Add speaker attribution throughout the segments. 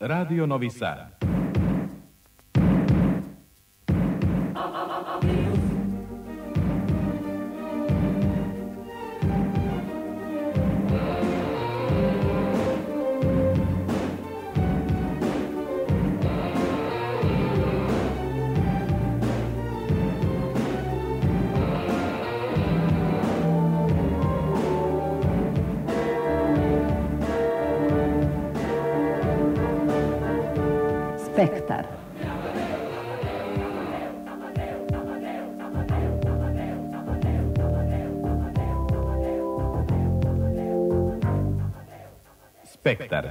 Speaker 1: Radio Novi Sad.
Speaker 2: Spektar.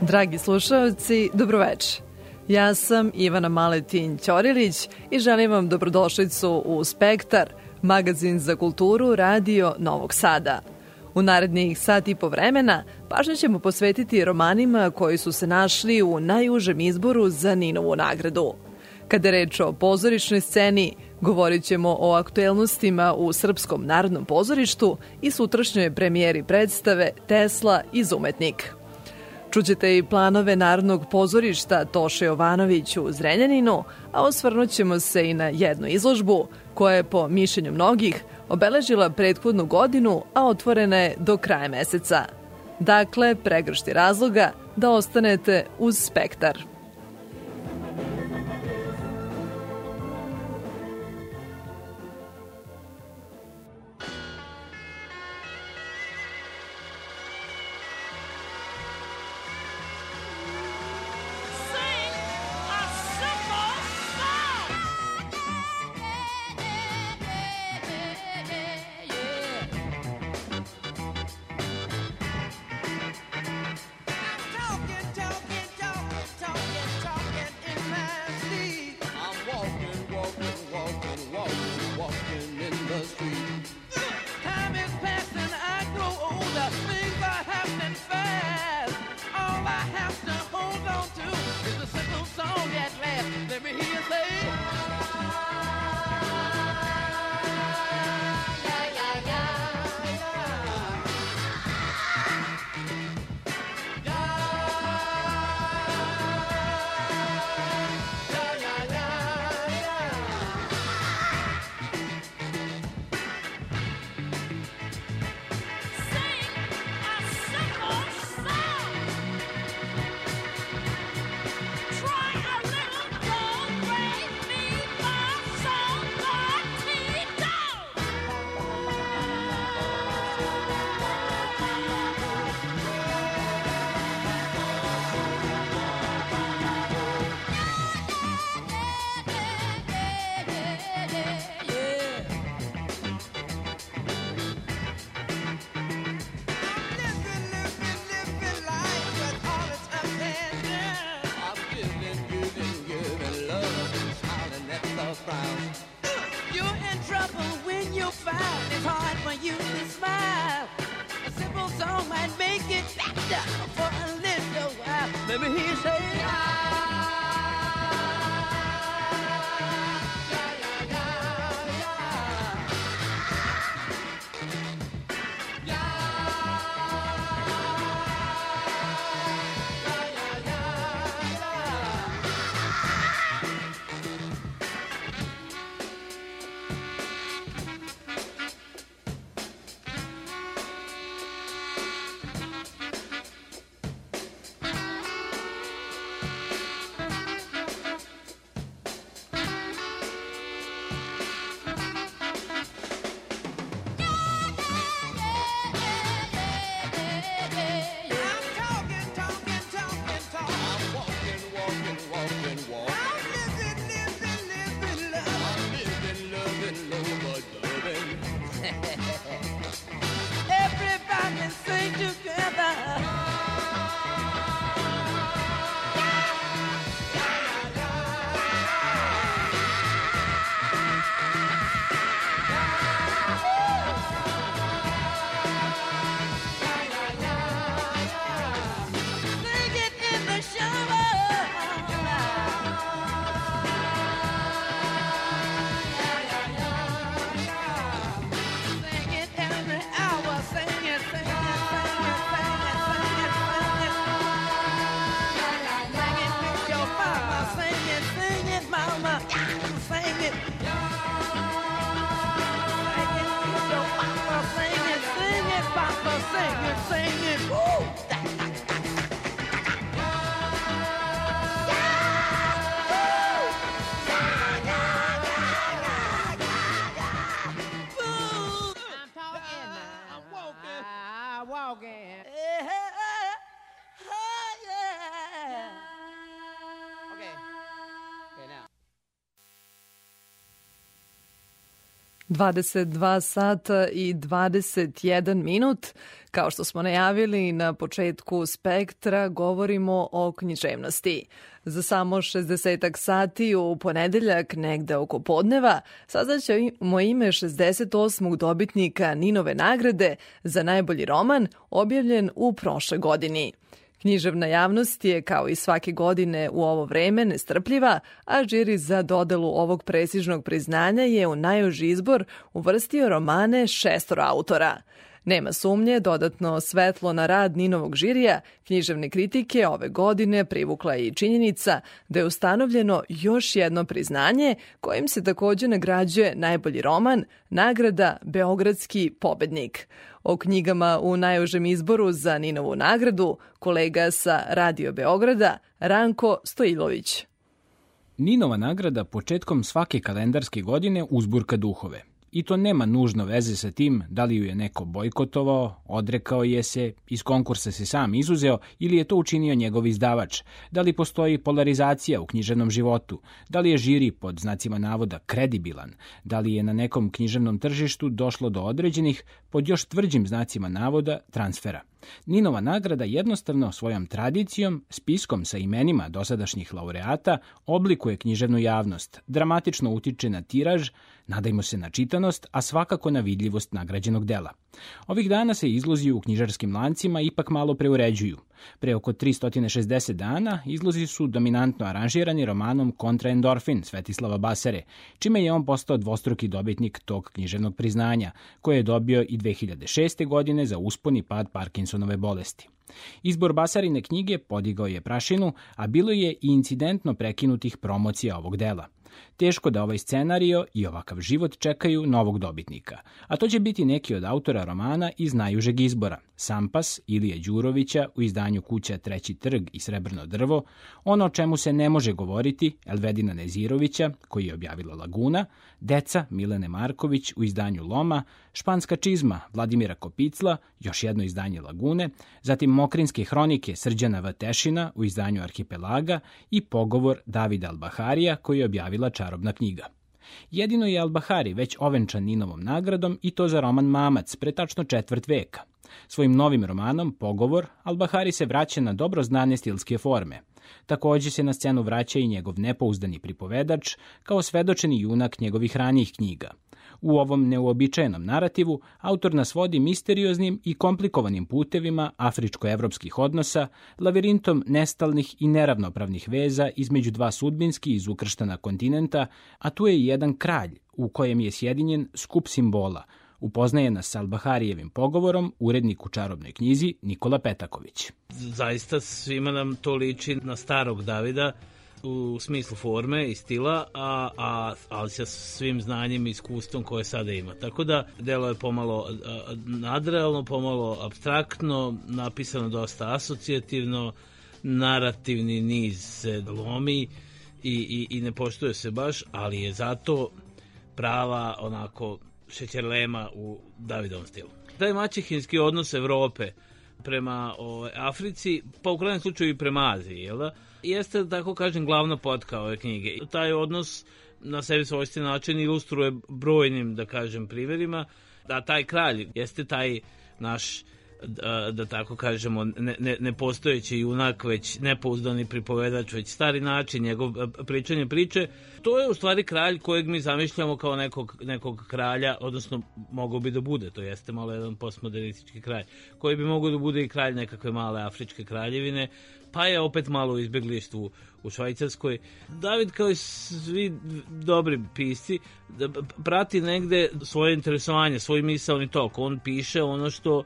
Speaker 3: Dragi slušalci, dobroveče. Ja sam Ivana Maletin Ćorilić i želim vam dobrodošlicu u Spektar, magazin za kulturu Radio Novog Sada. U narednih sat i po vremena pažnje ćemo posvetiti romanima koji su se našli u najužem izboru za Ninovu nagradu. Kada je reč o pozorišnoj sceni, govorit ćemo o aktuelnostima u Srpskom narodnom pozorištu i sutrašnjoj premijeri predstave Tesla iz Umetnik. Čućete i planove Narodnog pozorišta Toše Jovanović u Zrenjaninu, a osvrnut ćemo se i na jednu izložbu koja je po mišljenju mnogih obeležila prethodnu godinu, a otvorena je do kraja meseca. Dakle, pregršti razloga da ostanete uz spektar. 22 sata i 21 minut. Kao što smo najavili na početku spektra, govorimo o književnosti. Za samo 60 sati u ponedeljak, negde oko podneva, saznaćemo ime 68. dobitnika Ninove nagrade za najbolji roman, objavljen u prošle godini. Književna javnost je, kao i svake godine u ovo vreme, nestrpljiva, a žiri za dodelu ovog prestižnog priznanja je u najuži izbor uvrstio romane šestora autora. Nema sumnje, dodatno svetlo na rad Ninovog žirija, književne kritike ove godine privukla i činjenica da je ustanovljeno još jedno priznanje kojim se takođe nagrađuje najbolji roman, nagrada Beogradski pobednik. O knjigama u najužem izboru za Ninovu nagradu kolega sa Radio Beograda Ranko Stojilović.
Speaker 2: Ninova nagrada početkom svake kalendarske godine uzburka duhove. I to nema nužno veze sa tim da li ju je neko bojkotovao, odrekao je se, iz konkursa se sam izuzeo ili je to učinio njegov izdavač, da li postoji polarizacija u književnom životu, da li je žiri pod znacima navoda kredibilan, da li je na nekom književnom tržištu došlo do određenih, pod još tvrđim znacima navoda, transfera. Ninova nagrada jednostavno svojom tradicijom, spiskom sa imenima dosadašnjih laureata, oblikuje književnu javnost, dramatično utiče na tiraž, nadajmo se na čitanost, a svakako na vidljivost nagrađenog dela. Ovih dana se izlozi u knjižarskim lancima ipak malo preuređuju. Pre oko 360 dana izlozi su dominantno aranžirani romanom Kontra endorfin Svetislava Basare, čime je on postao dvostruki dobitnik tog književnog priznanja, koje je dobio i 2006. godine za uspon i pad Parkinsonove bolesti. Izbor Basarine knjige podigao je prašinu, a bilo je i incidentno prekinutih promocija ovog dela. Teško da ovaj scenario i ovakav život čekaju novog dobitnika, a to će biti neki od autora romana iz najužeg izbora, Sampas Ilije Đurovića u izdanju Kuća Treći trg i Srebrno drvo, ono o čemu se ne može govoriti Elvedina Nezirovića, koji je objavila Laguna, Deca Milene Marković u izdanju Loma, Španska čizma Vladimira Kopicla, još jedno izdanje Lagune, zatim Mokrinske hronike Srđana Vatešina u izdanju Arhipelaga i Pogovor Davida Albaharija koji je objavila Čarobna knjiga. Jedino je Albahari već ovenčan Ninovom nagradom i to za roman Mamac pre tačno četvrt veka. Svojim novim romanom Pogovor, Albahari se vraća na dobro znane stilske forme. Takođe se na scenu vraća i njegov nepouzdani pripovedač kao svedočeni junak njegovih ranijih knjiga. U ovom neuobičajenom narativu autor nas vodi misterioznim i komplikovanim putevima afričko-evropskih odnosa, lavirintom nestalnih i neravnopravnih veza između dva sudbinski iz ukrštana kontinenta, a tu je i jedan kralj u kojem je sjedinjen skup simbola, upoznaje nas sa Albaharijevim pogovorom urednik u čarobnoj knjizi Nikola Petaković.
Speaker 4: zaista svima nam to liči na starog Davida u smislu forme i stila, a, a, ali sa svim znanjem i iskustvom koje sada ima. Tako da delo je pomalo nadrealno, pomalo abstraktno, napisano dosta asocijativno, narativni niz se lomi i, i, i ne poštuje se baš, ali je zato prava onako šećerlema u Davidovom stilu. Taj maćehinski odnos Evrope prema o, Africi, pa u krajnjem slučaju i prema Aziji, jel da? Jeste, da tako kažem, glavna potka ove knjige. Taj odnos na sebi svojstven način ilustruje brojnim, da kažem, primjerima, da taj kralj jeste taj naš da, tako kažemo, ne, ne, nepostojeći junak, već nepouzdani pripovedač, već stari način, njegov pričanje priče, to je u stvari kralj kojeg mi zamišljamo kao nekog, nekog kralja, odnosno mogao bi da bude, to jeste malo jedan postmodernistički kralj, koji bi mogao da bude i kralj nekakve male afričke kraljevine, pa je opet malo u izbjeglištvu u Švajcarskoj. David kao i svi dobri pisci da prati negde svoje interesovanje, svoj misalni tok. On piše ono što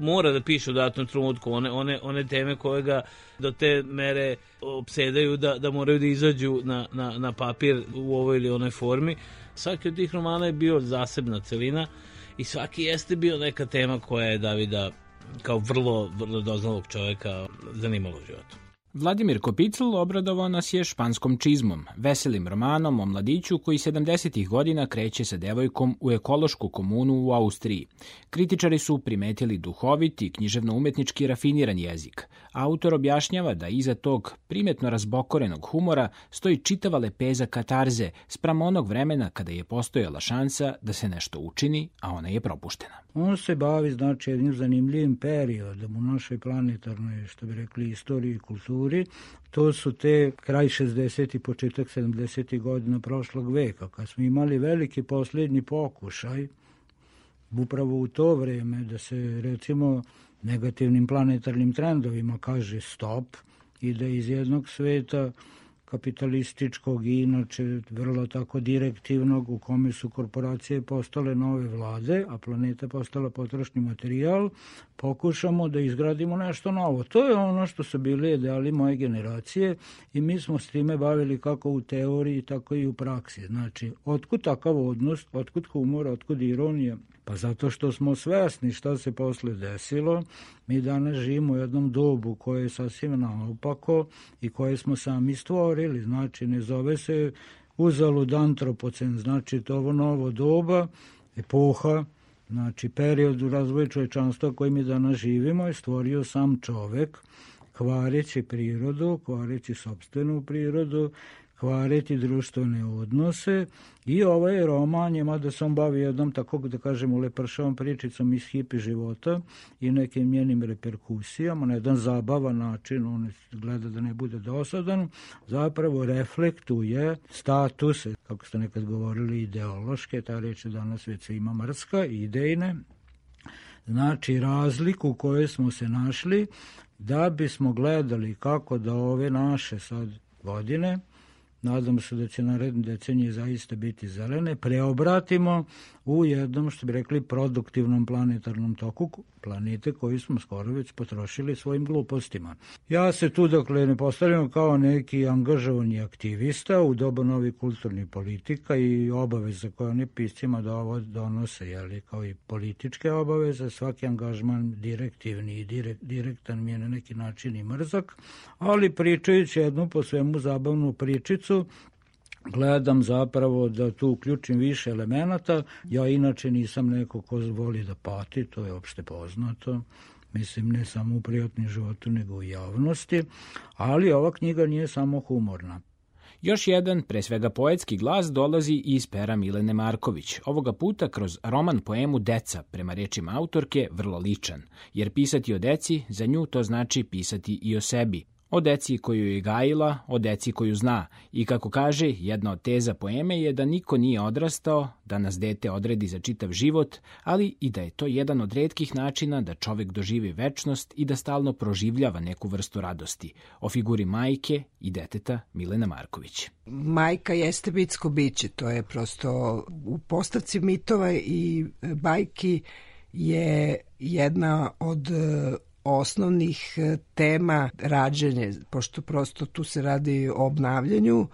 Speaker 4: mora da piše u datom trenutku one, one, one teme koje ga do te mere obsedaju da, da moraju da izađu na, na, na papir u ovoj ili onoj formi. Svaki od tih romana je bio zasebna celina i svaki jeste bio neka tema koja je Davida kao vrlo, vrlo doznalog čoveka zanimalo u životu.
Speaker 2: Vladimir Kopicl obradovao nas je španskom čizmom, veselim romanom o mladiću koji 70. godina kreće sa devojkom u ekološku komunu u Austriji. Kritičari su primetili duhovit i književno-umetnički rafiniran jezik. Autor objašnjava da iza tog primetno razbokorenog humora stoji čitava lepeza katarze spram onog vremena kada je postojala šansa da se nešto učini, a ona je propuštena.
Speaker 5: On se bavi znači jednim zanimljivim periodom u našoj planetarnoj, što bi rekli, istoriji i kulturi. To su te kraj 60. i početak 70. godina prošlog veka, kad smo imali veliki posljednji pokušaj upravo u to vreme da se recimo negativnim planetarnim trendovima kaže stop i da iz jednog sveta kapitalističkog i inače vrlo tako direktivnog u kome su korporacije postale nove vlade, a planeta postala potrošni materijal, pokušamo da izgradimo nešto novo. To je ono što su bili ideali moje generacije i mi smo s time bavili kako u teoriji, tako i u praksi. Znači, otkud takav odnos, otkud humor, otkud ironija, Pa zato što smo svesni šta se posle desilo, mi danas živimo u jednom dobu koje je sasvim naopako i koje smo sami stvorili. Znači, ne zove se uzalud antropocen, znači to ovo novo doba, epoha, znači period u razvoju čovečanstva koji mi danas živimo je stvorio sam čovek, kvareći prirodu, kvareći sobstvenu prirodu, kvariti društvene odnose. I ovaj roman je, mada se on bavi jednom tako da kažemo lepršavom pričicom iz hipi života i nekim njenim reperkusijama, na jedan zabavan način, on gleda da ne bude dosadan, zapravo reflektuje statuse, kako ste nekad govorili, ideološke, ta reč je danas već ima mrska, idejne, znači razliku koje smo se našli da bismo gledali kako da ove naše sad godine nadam se da će naredne decenije zaista biti zelene, preobratimo u jednom, što bi rekli, produktivnom planetarnom toku planete koji smo skoro već potrošili svojim glupostima. Ja se tu dakle ne postavljam kao neki angažovani aktivista u doba novih kulturnih politika i obaveza koje oni piscima donose, jeli, kao i političke obaveze, svaki angažman direktivni i direkt, direktan mi je na neki način i mrzak, ali pričajući jednu po svemu zabavnu pričicu, gledam zapravo da tu uključim više elemenata. Ja inače nisam neko ko voli da pati, to je opšte poznato. Mislim, ne samo u prijatnom životu, nego u javnosti. Ali ova knjiga nije samo humorna.
Speaker 2: Još jedan, pre svega poetski glas, dolazi iz pera Milene Marković, ovoga puta kroz roman poemu Deca, prema rečima autorke, vrlo ličan, jer pisati o deci, za nju to znači pisati i o sebi, o deci koju je gajila, o deci koju zna i kako kaže, jedna od teza poeme je da niko nije odrastao, da nas dete odredi za čitav život, ali i da je to jedan od redkih načina da čovek doživi večnost i da stalno proživljava neku vrstu radosti. O figuri majke i deteta Milena Marković.
Speaker 6: Majka jeste bitsko biće, to je prosto u postavci mitova i bajki je jedna od osnovnih e, tema rađenje, pošto prosto tu se radi o obnavljanju,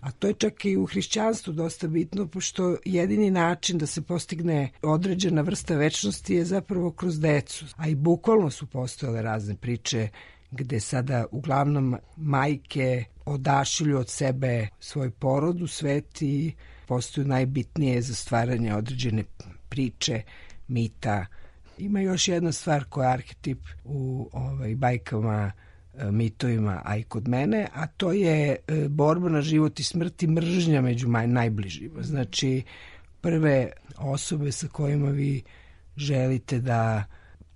Speaker 6: a to je čak i u hrišćanstvu dosta bitno, pošto jedini način da se postigne određena vrsta večnosti je zapravo kroz decu. A i bukvalno su postojale razne priče gde sada uglavnom majke odašilju od sebe svoj porod u svet i postaju najbitnije za stvaranje određene priče, mita, Ima još jedna stvar koja je arhetip u ovaj, bajkama e, mitovima, a i kod mene, a to je e, borba na život i smrt i mržnja među najbližima. Znači, prve osobe sa kojima vi želite da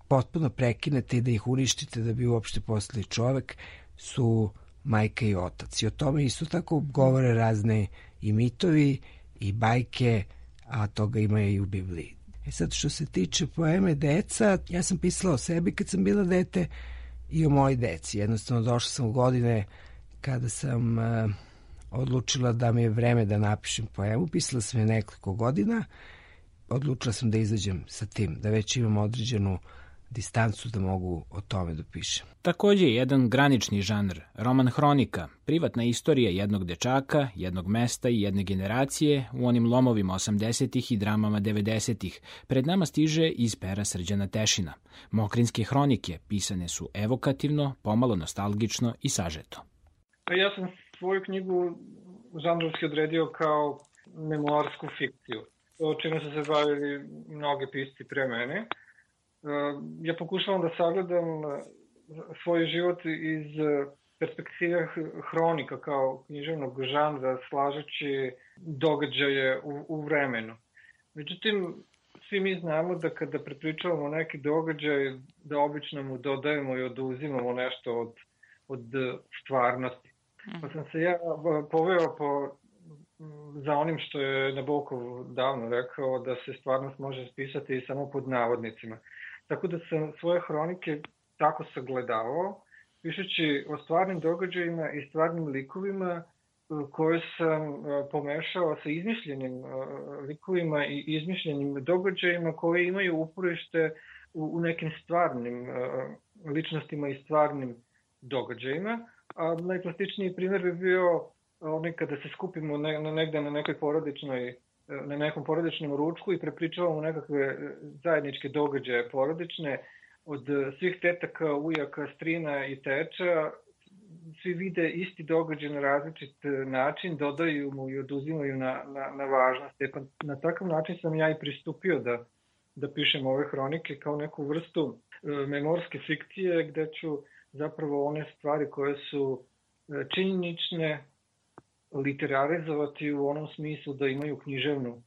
Speaker 6: potpuno prekinete i da ih uništite da bi uopšte postali čovek su majka i otac. I o tome isto tako govore razne i mitovi i bajke, a toga ima i u Bibliji. E sad što se tiče poeme deca, ja sam pisala o sebi kad sam bila dete i o mojoj deci. Jednostavno došla sam u godine kada sam uh, odlučila da mi je vreme da napišem poemu. Pisala sam je nekoliko godina. Odlučila sam da izađem sa tim, da već imam određenu distancu da mogu o tome da pišem.
Speaker 2: Takođe je jedan granični žanr, roman hronika, privatna istorija jednog dečaka, jednog mesta i jedne generacije u onim lomovima 80-ih i dramama 90-ih. Pred nama stiže iz pera Srđana Tešina. Mokrinske hronike pisane su evokativno, pomalo nostalgično i sažeto.
Speaker 7: Pa ja sam svoju knjigu žanrovski odredio kao memoarsku fikciju, o čime su se bavili mnogi pisci pre mene. Ja pokušavam da sagledam svoj život iz perspektive hronika kao književnog žanra, slažeći događaje u, u vremenu. Međutim, svi mi znamo da kada prepričavamo neki događaj, da obično mu dodajemo i oduzimamo nešto od, od stvarnosti. Pa sam se ja poveo po za onim što je Nabokov davno rekao da se stvarnost može spisati samo pod navodnicima. Tako da sam svoje hronike tako sagledavao, pišući o stvarnim događajima i stvarnim likovima koje sam pomešao sa izmišljenim likovima i izmišljenim događajima koje imaju uporište u, nekim stvarnim ličnostima i stvarnim događajima. A najplastičniji primjer bi bio onaj kada se skupimo ne, negde na nekoj porodičnoj na nekom porodičnom ručku i prepričavamo nekakve zajedničke događaje porodične od svih tetaka, ujaka, strina i teča svi vide isti događaj na različit način, dodaju mu i oduzimaju na, na, na važnost. E pa na takav način sam ja i pristupio da, da pišem ove hronike kao neku vrstu e, memorske fikcije gde ću zapravo one stvari koje su činjenične literarizovati u onom smislu da imaju književnu,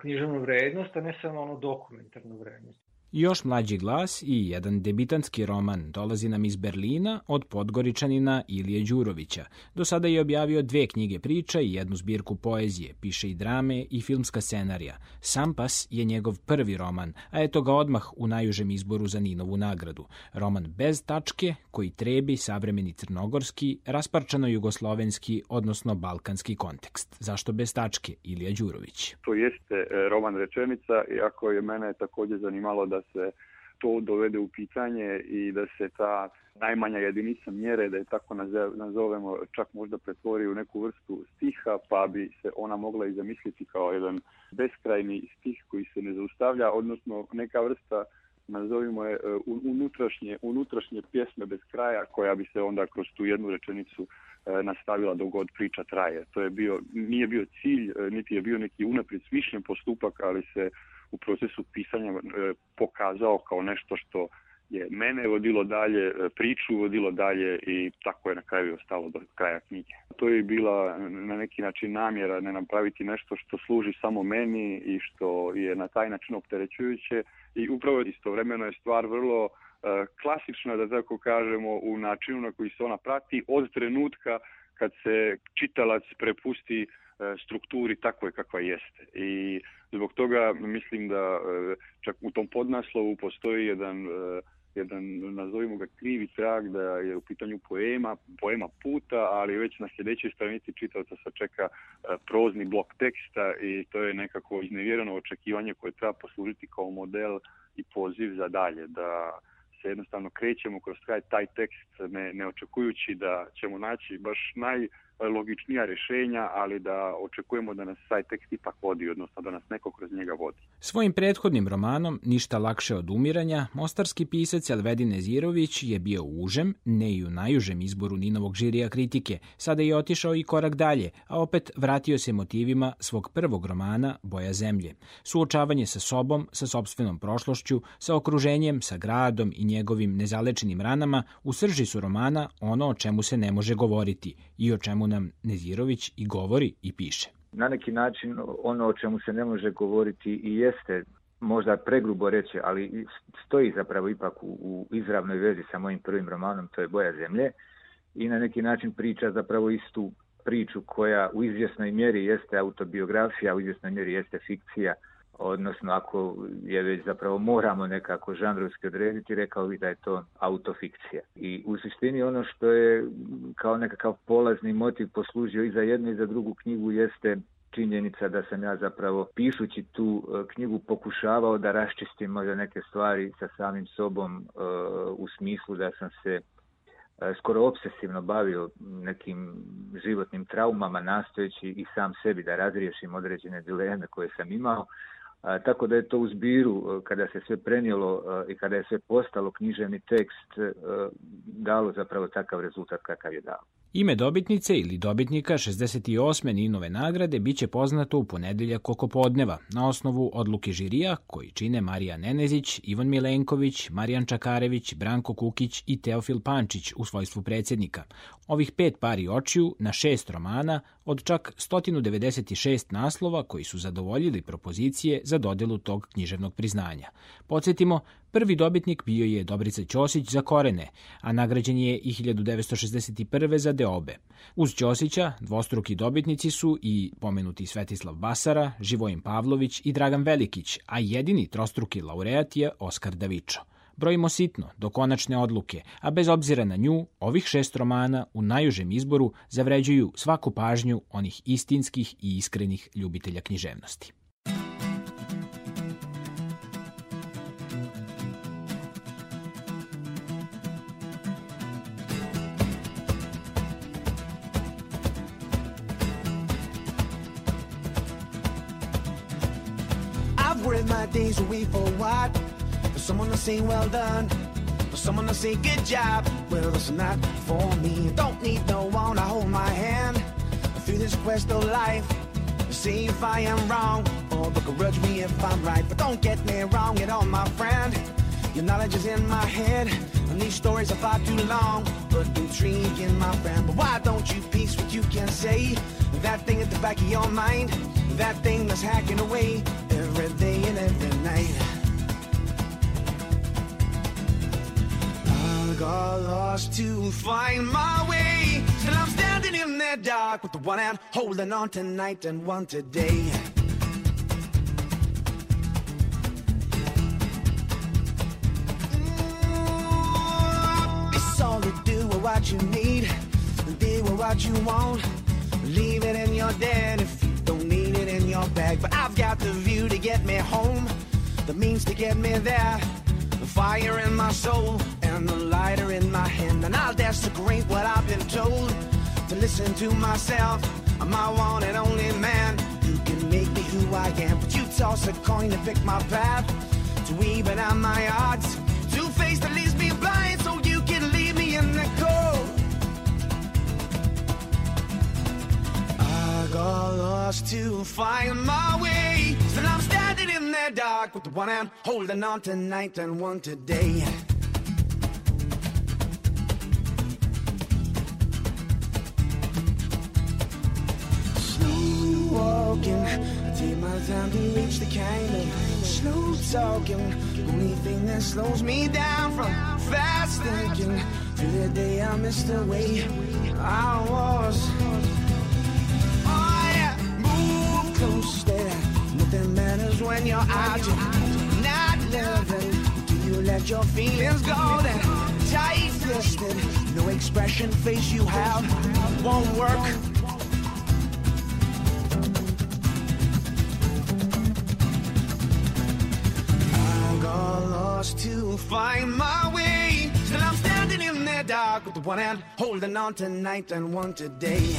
Speaker 7: književnu vrednost, a ne samo ono dokumentarnu vrednost.
Speaker 2: Još mlađi glas i jedan debitanski roman dolazi nam iz Berlina od Podgoričanina Ilije Đurovića. Do sada je objavio dve knjige priča i jednu zbirku poezije, piše i drame i filmska scenarija. Sampas je njegov prvi roman, a eto ga odmah u najužem izboru za Ninovu nagradu. Roman bez tačke, koji trebi savremeni crnogorski, rasparčano jugoslovenski, odnosno balkanski kontekst. Zašto bez tačke, Ilija Đurović?
Speaker 8: To jeste e, roman rečenica, iako je mene takođe zanimalo da se to dovede u pitanje i da se ta najmanja jedinica mjere, da je tako nazovemo, čak možda pretvori u neku vrstu stiha, pa bi se ona mogla i zamisliti kao jedan beskrajni stih koji se ne zaustavlja, odnosno neka vrsta nazovimo je unutrašnje, unutrašnje pjesme bez kraja koja bi se onda kroz tu jednu rečenicu nastavila dok god priča traje. To je bio, nije bio cilj, niti je bio neki unaprijed smišljen postupak, ali se u procesu pisanja pokazao kao nešto što je mene vodilo dalje, priču vodilo dalje i tako je na kraju ostalo do kraja knjige. To je bila na neki način namjera ne napraviti nešto što služi samo meni i što je na taj način opterećujuće i upravo istovremeno je stvar vrlo klasična, da tako kažemo, u načinu na koji se ona prati od trenutka kad se čitalac prepusti strukturi takvoj kakva jeste. I zbog toga mislim da čak u tom podnaslovu postoji jedan jedan, nazovimo ga krivi trag da je u pitanju poema, poema puta, ali već na sljedećoj stranici čitavca se čeka prozni blok teksta i to je nekako iznevjereno očekivanje koje treba poslužiti kao model i poziv za dalje, da se jednostavno krećemo kroz taj, taj tekst ne, ne očekujući da ćemo naći baš naj logičnija rešenja, ali da očekujemo da nas taj tekst ipak vodi, odnosno da nas neko kroz njega vodi.
Speaker 2: Svojim prethodnim romanom Ništa lakše od umiranja, mostarski pisac Elvedin Nezirović je bio u užem, ne i u najužem izboru Ninovog žirija kritike. Sada je otišao i korak dalje, a opet vratio se motivima svog prvog romana Boja zemlje. Suočavanje sa sobom, sa sobstvenom prošlošću, sa okruženjem, sa gradom i njegovim nezalečenim ranama u srži su romana ono o čemu se ne može govoriti i o čemu nam Nezirović i govori i piše.
Speaker 9: Na neki način ono o čemu se ne može govoriti i jeste možda pregrubo reći, ali stoji zapravo ipak u, u izravnoj vezi sa mojim prvim romanom, to je Boja zemlje, i na neki način priča zapravo istu priču koja u izvjesnoj mjeri jeste autobiografija, u izvjesnoj mjeri jeste fikcija, odnosno ako je već zapravo moramo nekako žanrovski odrediti, rekao bih da je to autofikcija. I u suštini ono što je kao nekakav polazni motiv poslužio i za jednu i za drugu knjigu jeste činjenica da sam ja zapravo pišući tu e, knjigu pokušavao da raščistim možda neke stvari sa samim sobom e, u smislu da sam se e, skoro obsesivno bavio nekim životnim traumama nastojeći i sam sebi da razriješim određene dileme koje sam imao. Tako da je to u zbiru, kada se sve prenijelo a, i kada je sve postalo književni tekst, a, dalo zapravo takav rezultat kakav je dao.
Speaker 2: Ime dobitnice ili dobitnika 68. Ninove nagrade biće poznato u ponedeljak oko podneva na osnovu odluke žirija koji čine Marija Nenezić, Ivan Milenković, Marijan Čakarević, Branko Kukić i Teofil Pančić u svojstvu predsjednika. Ovih pet pari očiju na šest romana od čak 196 naslova koji su zadovoljili propozicije za dodelu tog književnog priznanja. Podsjetimo, Prvi dobitnik bio je Dobrica Ćosić za Korene, a nagrađen je i 1961. za Deobe. Uz Ćosića dvostruki dobitnici su i pomenuti Svetislav Basara, Živojin Pavlović i Dragan Velikić, a jedini trostruki laureat je Oskar Davičo. Brojimo sitno, do konačne odluke, a bez obzira na nju, ovih šest romana u najužem izboru zavređuju svaku pažnju onih istinskih i iskrenih ljubitelja književnosti.
Speaker 10: Days away for what? For someone to say well done, for someone to say good job. Well, that's not for me. Don't need no one to hold my hand through this quest of life. See if I am wrong, or begrudge me if I'm right. But don't get me wrong at all, my friend. Your knowledge is in my head, and these stories are far too long, but intriguing, my friend. But why don't you piece what you can say? That thing at the back of your mind, that thing that's hacking away every day and every night. I got lost to find my way. till I'm standing in the dark with the one hand holding on tonight and one today. You need, do with what you want. Leave it in your den if you don't need it in your bag. But I've got the view to get me home, the means to get me there. The fire in my soul and the lighter in my hand. And I'll desecrate what I've been told to listen to myself. I'm my one and only man who can make me who I am. But you toss a coin to pick my path, to even out my odds. to face the leaves Lost to find my way. Still I'm standing in the dark with one hand holding on tonight and one today. Slow walking, I take my time to reach the kind of slow talking. Only thing that slows me down from fast thinking. Through the day I missed the way I was. Closer. Nothing matters when you're out. You're not living. Do you let your feelings go then? Tight fisted. No expression face you have won't work. I got lost to find my way. Still I'm standing in the dark with one hand holding on tonight and one today.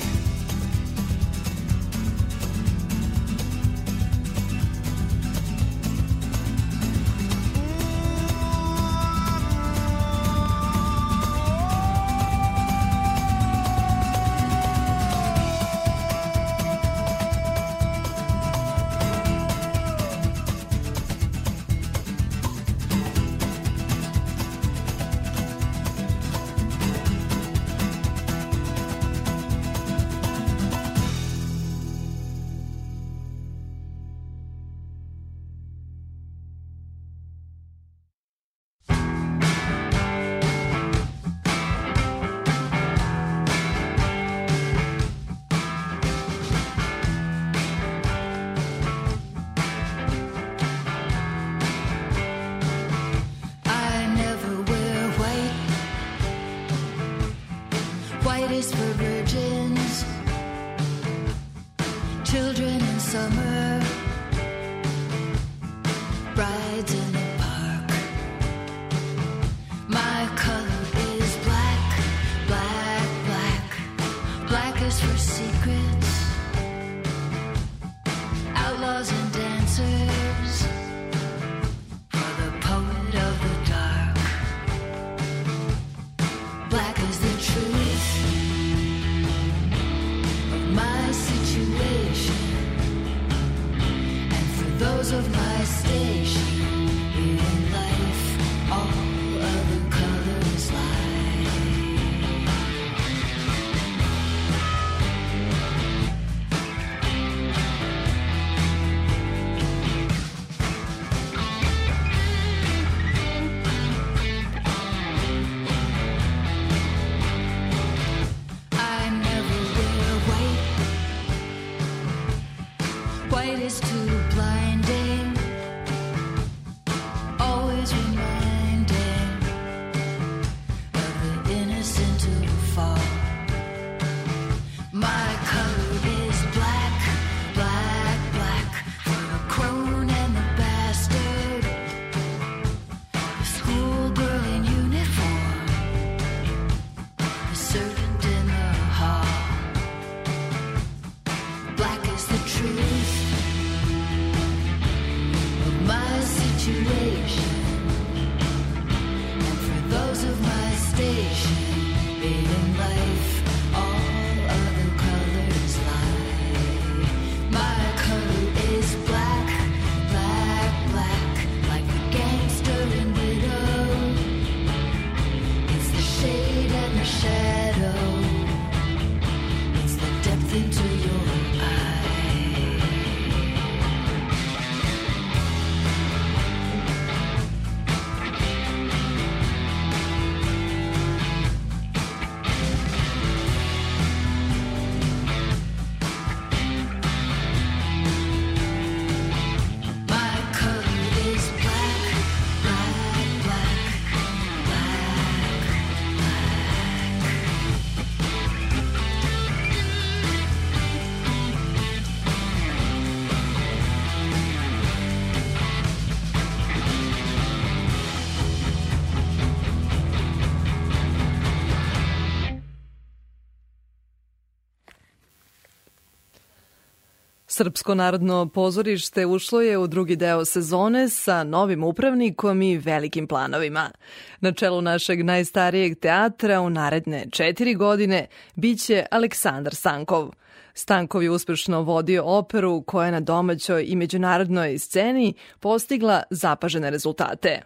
Speaker 3: Srpsko narodno pozorište ušlo je u drugi deo sezone sa novim upravnikom i velikim planovima. Na čelu našeg najstarijeg teatra u naredne četiri godine biće Aleksandar Stankov. Stankov je uspešno vodio operu koja je na domaćoj i međunarodnoj sceni postigla zapažene rezultate.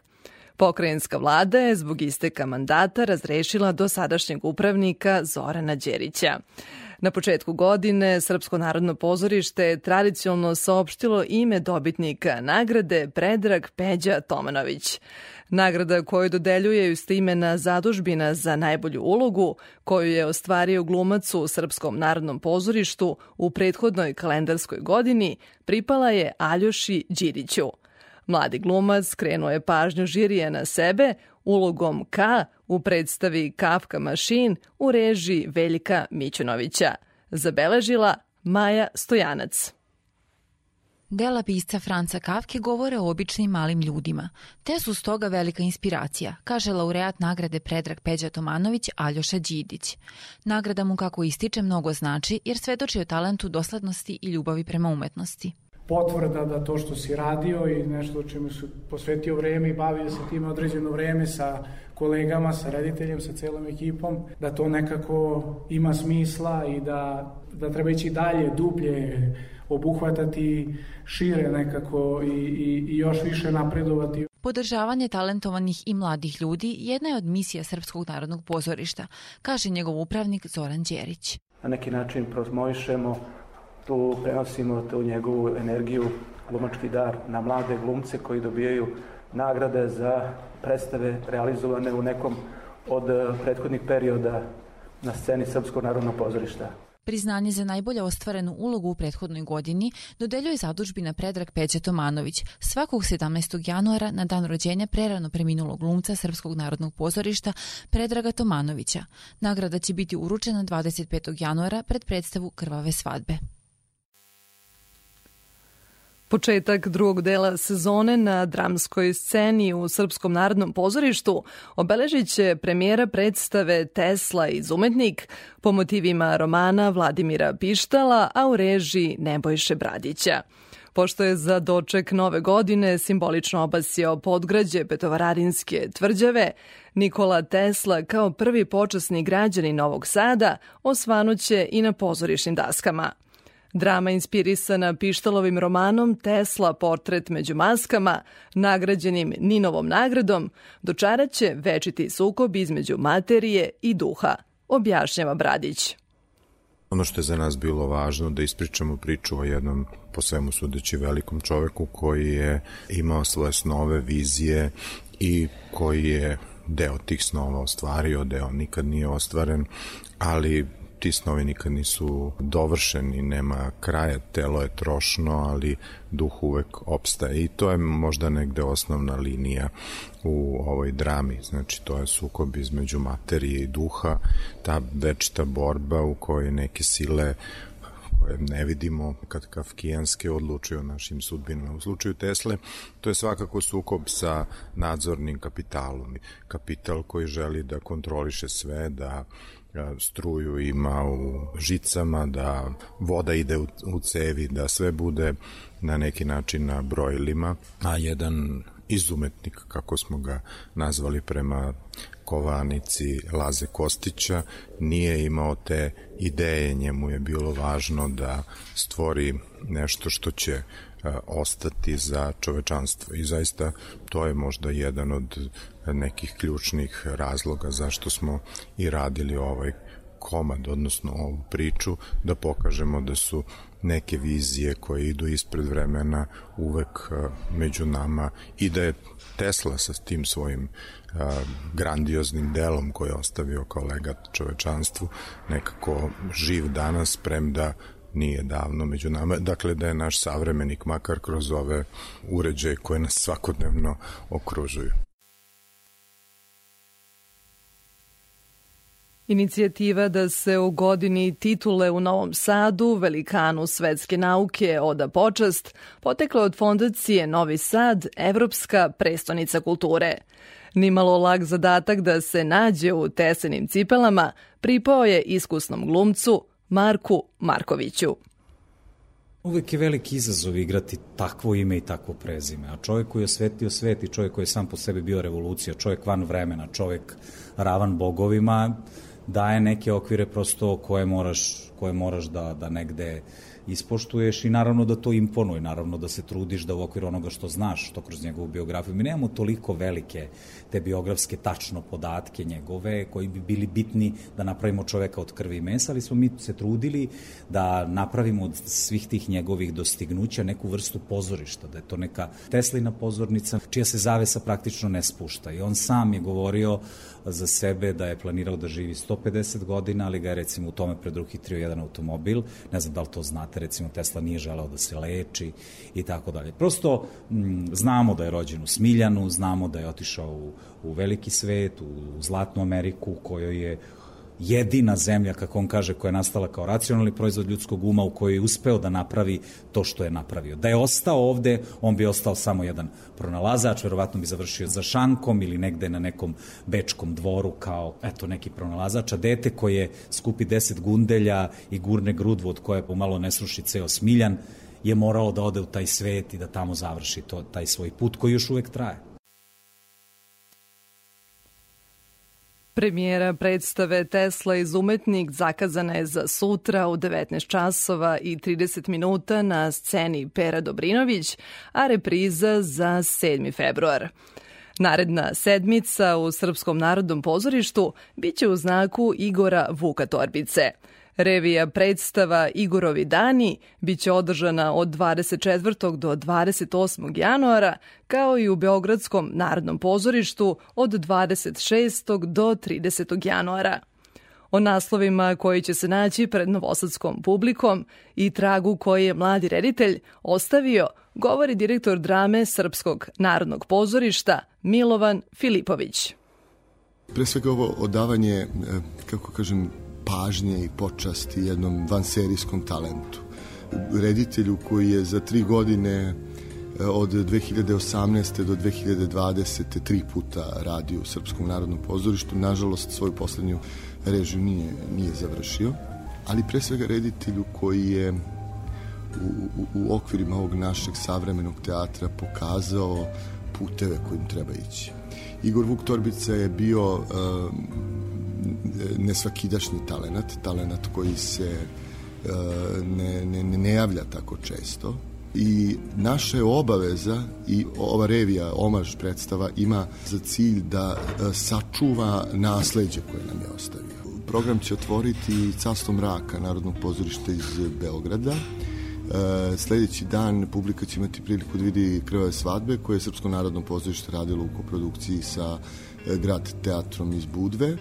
Speaker 3: Pokrajinska vlada je zbog isteka mandata razrešila dosadašnjeg upravnika Zorana Đerića. Na početku godine Srpsko narodno pozorište je tradicionalno saopštilo ime dobitnika nagrade Predrag Peđa Tomanović. Nagrada koju dodeljuje istimena zadužbina za najbolju ulogu, koju je ostvario glumac u Srpskom narodnom pozorištu u prethodnoj kalendarskoj godini, pripala je Aljoši Điriću. Mladi glumac skrenuo je pažnju žirije na sebe ulogom K u predstavi Kafka Mašin u režiji Veljka Mićunovića. Zabeležila Maja Stojanac.
Speaker 11: Dela pisca Franca Kafke govore o običnim malim ljudima, te su stoga velika inspiracija, kaže laureat nagrade Predrag Peđa Tomanović Aljoša Đidić. Nagrada mu kako ističe mnogo znači jer svedoči o talentu doslednosti i ljubavi prema umetnosti
Speaker 12: potvrda da to što si radio i nešto o čemu si posvetio vreme i bavio se time određeno vreme sa kolegama, sa rediteljem, sa celom ekipom, da to nekako ima smisla i da, da treba ići dalje, dublje, obuhvatati šire nekako i, i, i još više napredovati.
Speaker 11: Podržavanje talentovanih i mladih ljudi jedna je od misija Srpskog narodnog pozorišta, kaže njegov upravnik Zoran Đerić.
Speaker 13: Na neki način promovišemo tu prenosimo tu njegovu energiju, glumački dar na mlade glumce koji dobijaju nagrade za predstave realizovane u nekom od prethodnih perioda na sceni Srpskog narodnog pozorišta.
Speaker 11: Priznanje za najbolje ostvarenu ulogu u prethodnoj godini dodeljuje zadužbina Predrag Peđa Tomanović svakog 17. januara na dan rođenja prerano preminulog glumca Srpskog narodnog pozorišta Predraga Tomanovića. Nagrada će biti uručena 25. januara pred predstavu Krvave svadbe.
Speaker 3: Početak drugog dela sezone na dramskoj sceni u Srpskom narodnom pozorištu obeležit će premijera predstave Tesla iz Umetnik po motivima romana Vladimira Pištala, a u režiji Nebojše Bradića. Pošto je za doček nove godine simbolično obasio podgrađe Petovararinske tvrđave, Nikola Tesla kao prvi počasni građani Novog Sada osvanuće i na pozorišnim daskama – Drama inspirisana Pištalovim romanom Tesla portret među maskama, nagrađenim Ninovom nagradom, dočaraće večiti sukob između materije i duha, objašnjava Bradić.
Speaker 14: Ono što je za nas bilo važno da ispričamo priču o jednom po svemu sudeći velikom čoveku koji je imao svoje snove, vizije i koji je deo tih snova ostvario, deo nikad nije ostvaren, ali ti snovi nikad nisu dovršeni, nema kraja, telo je trošno, ali duh uvek opstaje i to je možda negde osnovna linija u ovoj drami, znači to je sukob između materije i duha, ta večita borba u kojoj neke sile koje ne vidimo kad kafkijanske odlučuju o našim sudbinama. U slučaju Tesle to je svakako sukob sa nadzornim kapitalom. Kapital koji želi da kontroliše sve, da struju ima u žicama, da voda ide u, cevi, da sve bude na neki način na brojilima, a jedan izumetnik, kako smo ga nazvali prema kovanici Laze Kostića, nije imao te ideje, njemu je bilo važno da stvori nešto što će ostati za čovečanstvo. I zaista to je možda jedan od nekih ključnih razloga zašto smo i radili ovaj komad, odnosno ovu priču, da pokažemo da su neke vizije koje idu ispred vremena uvek među nama i da je Tesla sa tim svojim grandioznim delom koje je ostavio kao legat čovečanstvu nekako živ danas premda nije davno među nama. Dakle, da je naš savremenik makar kroz ove uređaje koje nas svakodnevno okružuju.
Speaker 3: Inicijativa da se u godini titule u Novom Sadu, velikanu svetske nauke Oda počast, potekla od fondacije Novi Sad, Evropska prestonica kulture. Nimalo lag zadatak da se nađe u tesenim cipelama pripao je iskusnom glumcu Marku Markoviću.
Speaker 15: Uvek je veliki izazov igrati takvo ime i takvo prezime, a čovjek koji je osvetio svet i čovjek koji je sam po sebi bio revolucija, čovjek van vremena, čovjek ravan bogovima, daje neke okvire prosto koje moraš, koje moraš da, da negde ispoštuješ i naravno da to imponuje, naravno da se trudiš da u okviru onoga što znaš, što kroz njegovu biografiju. Mi nemamo toliko velike te biografske tačno podatke njegove koji bi bili bitni da napravimo čoveka od krvi i mesa, ali smo mi se trudili da napravimo od svih tih njegovih dostignuća neku vrstu pozorišta, da je to neka Teslina pozornica čija se zavesa praktično ne spušta. I on sam je govorio za sebe da je planirao da živi 150 godina, ali ga je recimo u tome predruhitrio jedan automobil. Ne znam da li to znate, recimo Tesla nije želeo da se leči i tako dalje. Prosto m, znamo da je rođen u Smiljanu, znamo da je otišao u, u veliki svet, u Zlatnu Ameriku, u kojoj je jedina zemlja, kako on kaže, koja je nastala kao racionalni proizvod ljudskog uma u kojoj je uspeo da napravi to što je napravio. Da je ostao ovde, on bi ostao samo jedan pronalazač, verovatno bi završio za šankom ili negde na nekom bečkom dvoru kao, eto, neki pronalazač, a dete koje skupi 10 gundelja i gurne grudvu od koje pomalo ne sruši ceo smiljan, je morao da ode u taj svet i da tamo završi to, taj svoj put koji još uvek traje.
Speaker 3: Premijera predstave Tesla iz Umetnik zakazana je za sutra u 19 časova i 30 minuta na sceni Pera Dobrinović, a repriza za 7. februar. Naredna sedmica u Srpskom narodnom pozorištu biće u znaku Igora Vuka Torbice – Revija predstava Igorovi dani biće održana od 24. do 28. januara, kao i u Beogradskom narodnom pozorištu od 26. do 30. januara. O naslovima koji će se naći pred novosadskom publikom i tragu koji je mladi reditelj ostavio, govori direktor drame Srpskog narodnog pozorišta Milovan Filipović.
Speaker 16: Pre svega ovo odavanje, eh, kako kažem, pažnje i počasti jednom vanserijskom talentu. reditelju koji je za tri godine e, od 2018. do 2020. tri puta radio u Srpskom narodnom pozorištu. Nažalost, svoju poslednju režiju nije, nije završio, ali pre svega reditelju koji je u, u, u okvirima ovog našeg savremenog teatra pokazao puteve kojim treba ići. Igor Vuk Torbica je bio uh, nesvakidašnji talenat, talenat koji se uh, ne, ne, ne javlja tako često i naša je obaveza i ova revija, omaž predstava ima za cilj da uh, sačuva nasleđe koje nam je ostavio. Program će otvoriti Carstvo mraka Narodnog pozorišta iz Beograda E, sledeći dan publika će imati priliku da vidi Krvave svadbe koje je Srpsko narodno pozorište radilo u koprodukciji sa grad teatrom iz Budve.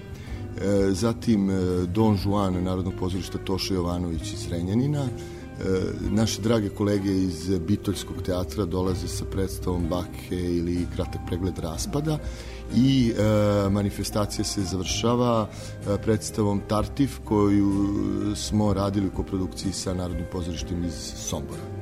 Speaker 16: E, zatim e, Don Juan Narodnog pozorišta Toša Jovanović iz Renjanina. E, naše drage kolege iz Bitoljskog teatra dolaze sa predstavom Bakke ili kratak pregled raspada i e, manifestacija se završava predstavom Tartif koju smo radili u koprodukciji sa Narodnim pozorištem iz Sombora.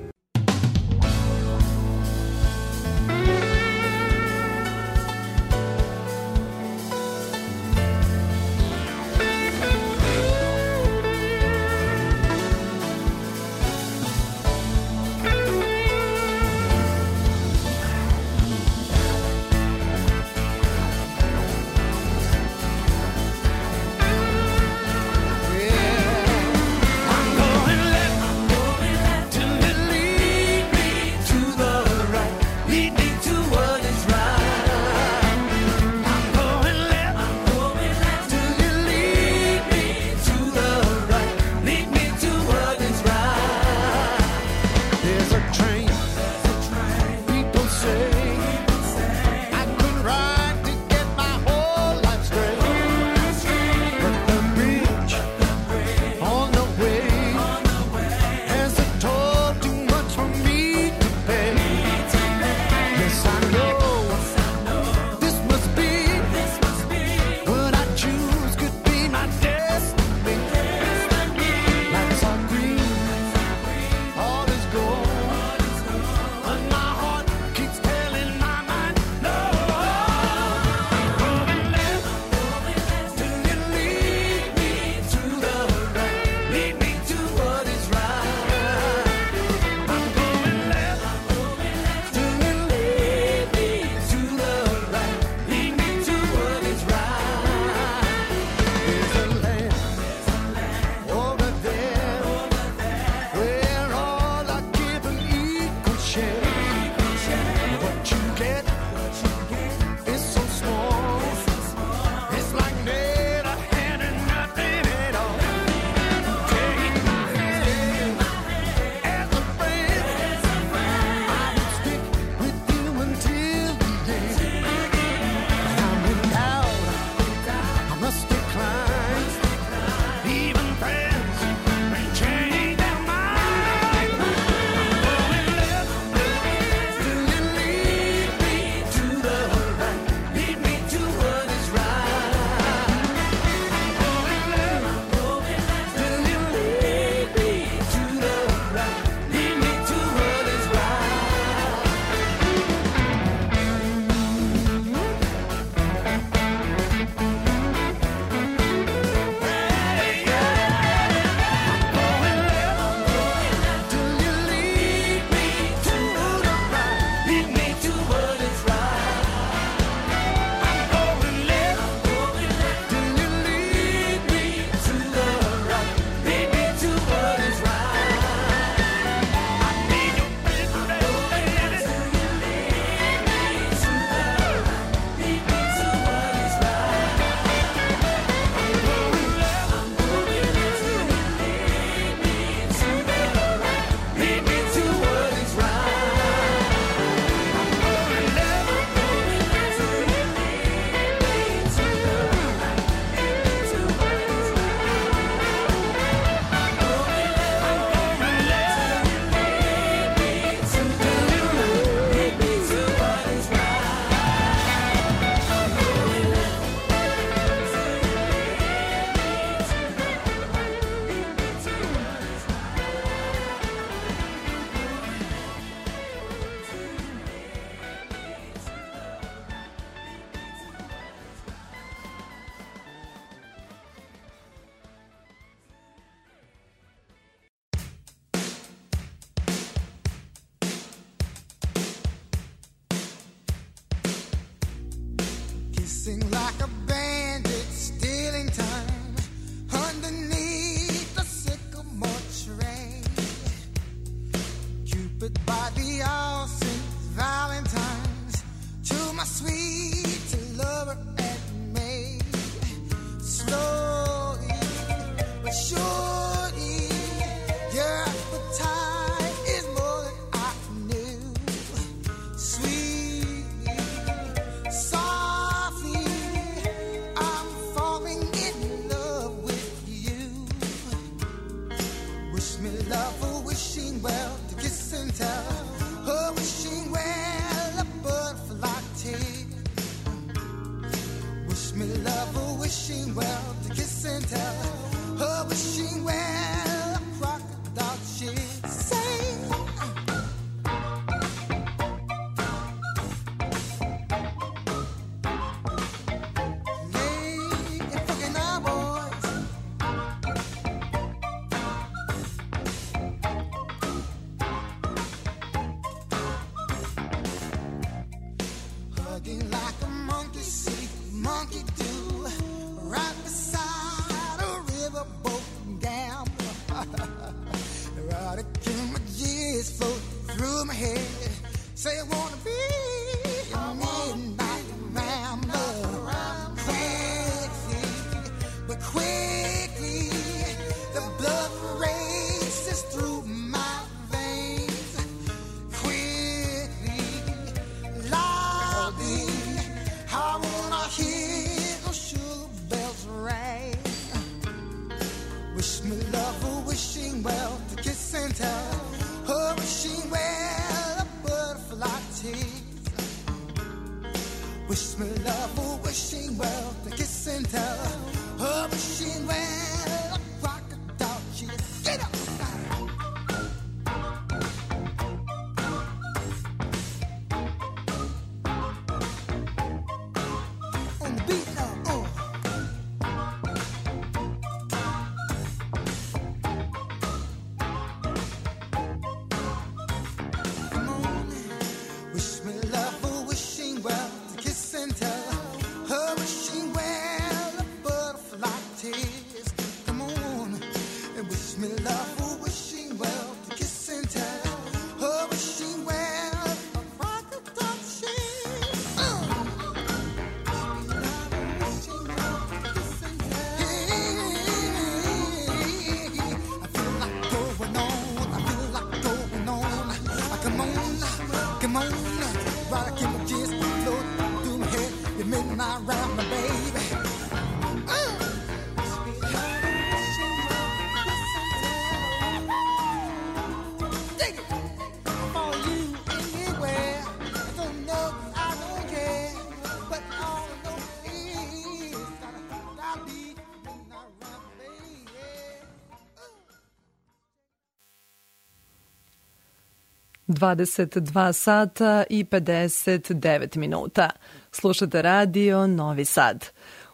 Speaker 3: 22 sata i 59 minuta. Slušate radio Novi Sad.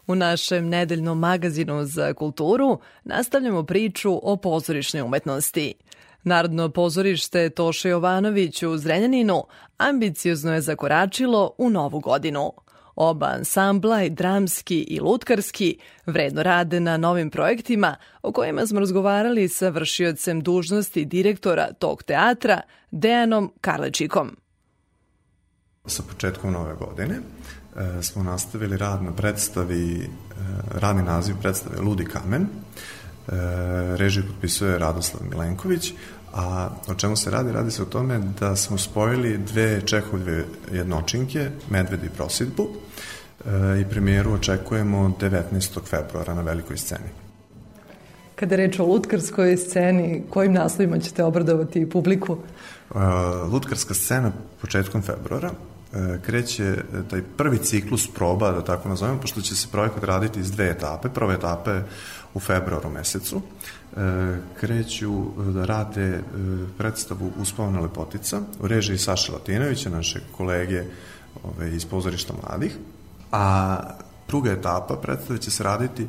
Speaker 3: U našem nedeljnom magazinu za kulturu nastavljamo priču o pozorišnoj umetnosti. Narodno pozorište Toše Jovanović u Zrenjaninu ambiciozno je zakoračilo u novu godinu. Oba ansambla, i dramski i lutkarski, vredno rade na novim projektima o kojima smo razgovarali sa vršiocem dužnosti direktora tog teatra, Dejanom Karlečikom.
Speaker 17: Sa početkom nove godine e, smo nastavili rad na predstavi, e, radni naziv predstave Ludi kamen. E, režiju potpisuje Radoslav Milenković, a o čemu se radi? Radi se o tome da smo spojili dve Čehovlje jednočinke, Medved i Prosidbu, i premijeru očekujemo 19. februara na velikoj sceni.
Speaker 3: Kada je reč o lutkarskoj sceni, kojim naslovima ćete obradovati publiku?
Speaker 17: Lutkarska scena početkom februara uh, kreće uh, taj prvi ciklus proba, da tako nazovemo, pošto će se projekat raditi iz dve etape. Prva etapa je u februaru mesecu. Kreću da rade predstavu Uspavana lepotica u režiji Saše Latinovića, naše kolege ove, iz pozorišta mladih. A druga etapa predstave će se raditi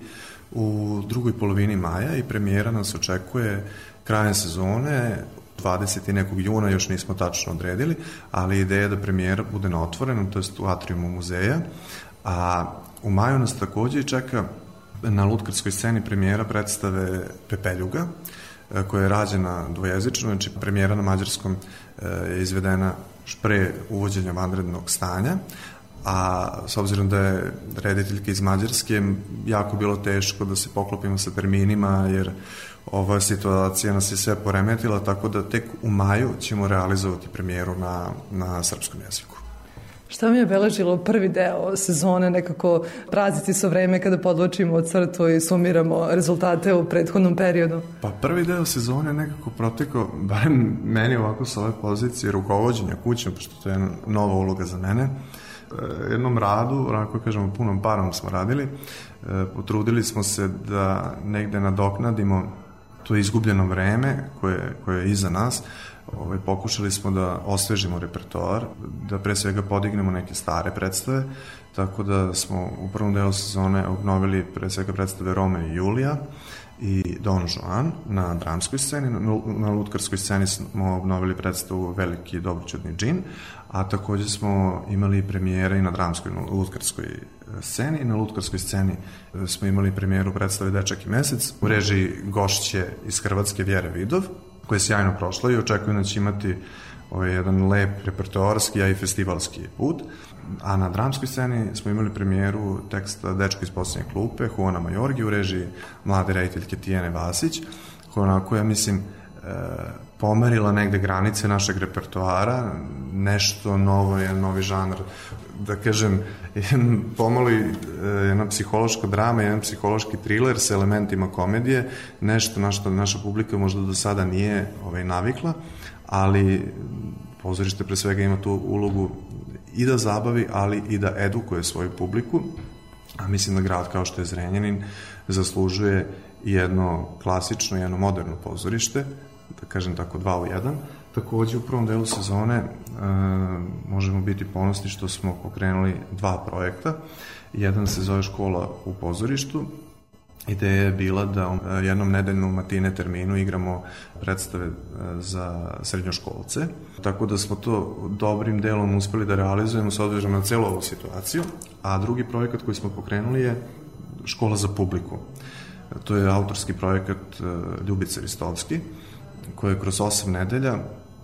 Speaker 17: u drugoj polovini maja i premijera nas očekuje krajem sezone 20. nekog juna, još nismo tačno odredili, ali ideja je da premijera bude na otvorenom, to jest u atriumu muzeja, a U maju nas takođe čeka na lutkarskoj sceni premijera predstave Pepeljuga, e, koja je rađena dvojezično, znači premijera na mađarskom e, je izvedena pre uvođenja vanrednog stanja, a s obzirom da je rediteljka iz Mađarske, jako bilo teško da se poklopimo sa terminima, jer ova situacija nas je sve poremetila, tako da tek u maju ćemo realizovati premijeru na, na srpskom jeziku.
Speaker 3: Šta mi je beležilo prvi deo sezone, nekako praznici su vreme kada podločimo crtu i sumiramo rezultate u prethodnom periodu?
Speaker 17: Pa prvi deo sezone nekako protekao, barem meni ovako sa ove pozicije rukovodđenja kućom, pošto to je nova uloga za mene, e, jednom radu, onako kažemo punom parom smo radili, e, potrudili smo se da negde nadoknadimo to izgubljeno vreme koje, koje je iza nas, ovaj, pokušali smo da osvežimo repertoar, da pre svega podignemo neke stare predstave, tako da smo u prvom delu sezone obnovili pre svega predstave Rome i Julija i Don Juan na dramskoj sceni, na, na lutkarskoj sceni smo obnovili predstavu Veliki dobroćudni džin, a takođe smo imali premijere i na dramskoj, na lutkarskoj e, sceni. Na lutkarskoj sceni e, smo imali premijeru predstave Dečak i mesec u režiji gošće iz Hrvatske Vjere Vidov, koja je sjajno prošla i očekujem da će imati ovaj, jedan lep repertoarski, a i festivalski put. A na dramskoj sceni smo imali premijeru teksta Dečko iz posljednje klupe, Juana Majorgi u režiji mlade rediteljke Tijene Vasić, koja onako, ja mislim, e, pomerila negde granice našeg repertoara, nešto novo, jedan novi žanr, da kažem, pomalo i jedna psihološka drama, jedan psihološki thriller sa elementima komedije, nešto na što naša publika možda do sada nije ovaj, navikla, ali pozorište pre svega ima tu ulogu i da zabavi, ali i da edukuje svoju publiku, a mislim da grad kao što je Zrenjanin zaslužuje jedno klasično, jedno moderno pozorište, da kažem tako dva u jedan. Takođe u prvom delu sezone e, možemo biti ponosni što smo pokrenuli dva projekta. Jedan se zove Škola u pozorištu, Ideja je bila da e, jednom nedeljnom matine terminu igramo predstave e, za srednjoškolce, tako da smo to dobrim delom uspeli da realizujemo s obzirom na celu ovu situaciju, a drugi projekat koji smo pokrenuli je Škola za publiku. To je autorski projekat Ljubice Ristovski, koja je kroz 8 nedelja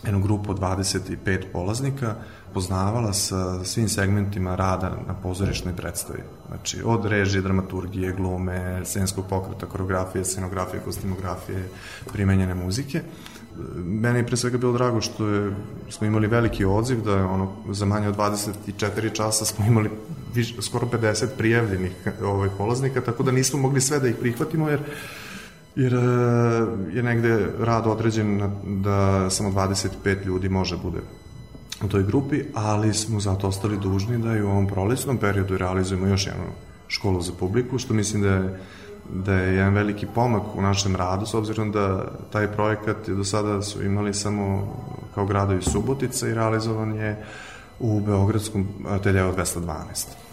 Speaker 17: jednu grupu od 25 polaznika poznavala sa svim segmentima rada na pozorišnoj predstavi. Znači, od režije, dramaturgije, glume, scenskog pokreta, koreografije, scenografije, kostimografije, primenjene muzike. Mene je pre svega bilo drago što je, smo imali veliki odziv, da je ono, za manje od 24 časa smo imali viš, skoro 50 prijavljenih ovaj, polaznika, tako da nismo mogli sve da ih prihvatimo, jer jer e, je negde rad određen da samo 25 ljudi može bude u toj grupi, ali smo zato ostali dužni da i u ovom prolećnom periodu realizujemo još jednu školu za publiku, što mislim da je da je jedan veliki pomak u našem radu, s obzirom da taj projekat do sada su imali samo kao gradovi Subotica i realizovan je u Beogradskom ateljevu 212.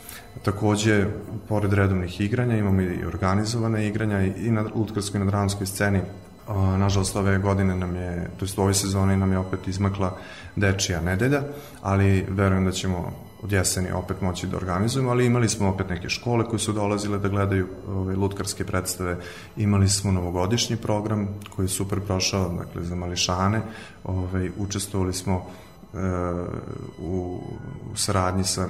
Speaker 17: Takođe, pored redovnih igranja, imamo i organizovane igranja i na lutkarskoj i na dramskoj sceni. Nažalost, ove godine nam je, to u ovoj sezoni nam je opet izmakla dečija nedelja, ali verujem da ćemo od jeseni opet moći da organizujemo, ali imali smo opet neke škole koje su dolazile da gledaju ove, lutkarske predstave, imali smo novogodišnji program koji je super prošao, dakle, za mališane, ove, učestvovali smo e, u, u saradnji sa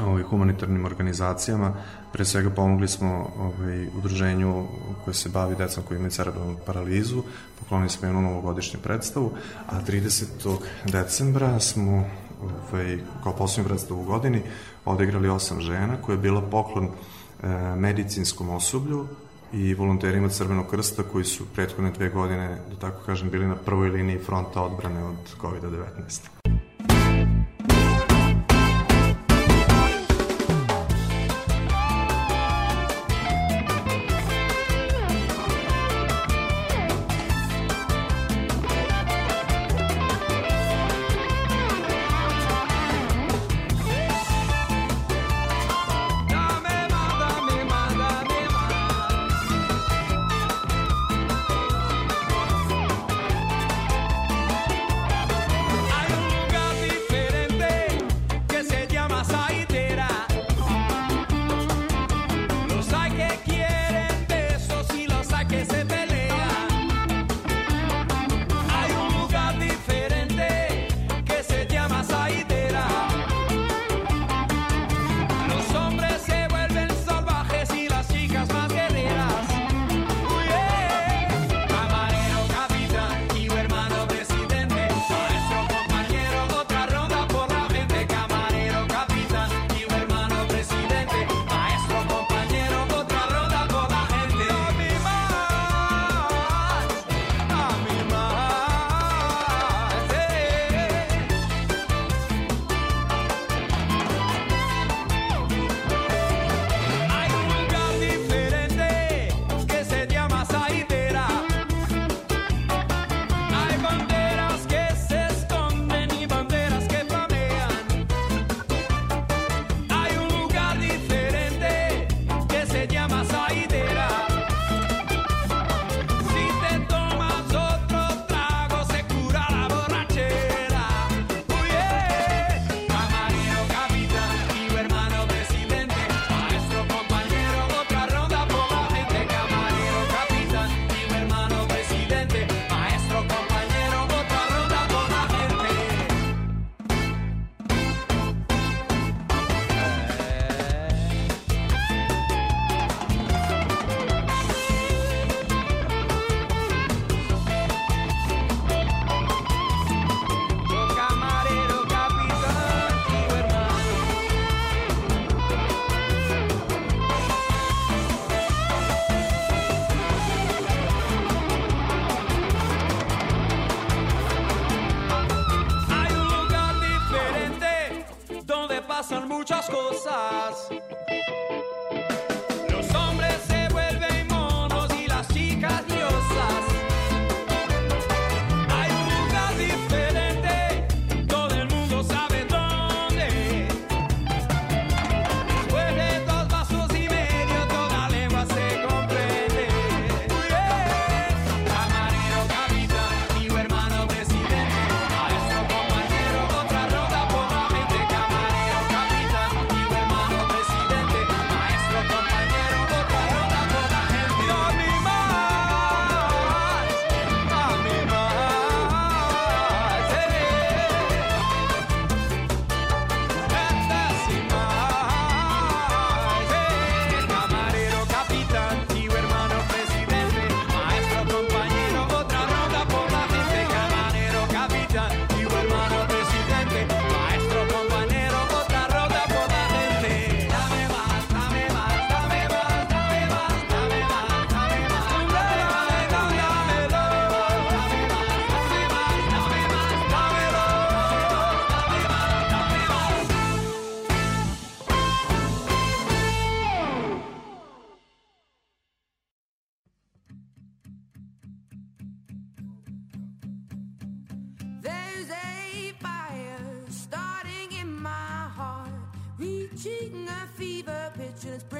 Speaker 17: ovaj, humanitarnim organizacijama. Pre svega pomogli smo ovaj, udruženju koje se bavi decom koji imaju cerebralnu paralizu, poklonili smo jednu novogodišnju predstavu, a 30. decembra smo ovaj, kao poslednju predstavu u godini odigrali osam žena koja je bila poklon e, medicinskom osoblju i volonterima Crvenog krsta koji su prethodne dve godine, da tako kažem, bili na prvoj liniji fronta odbrane od COVID-19.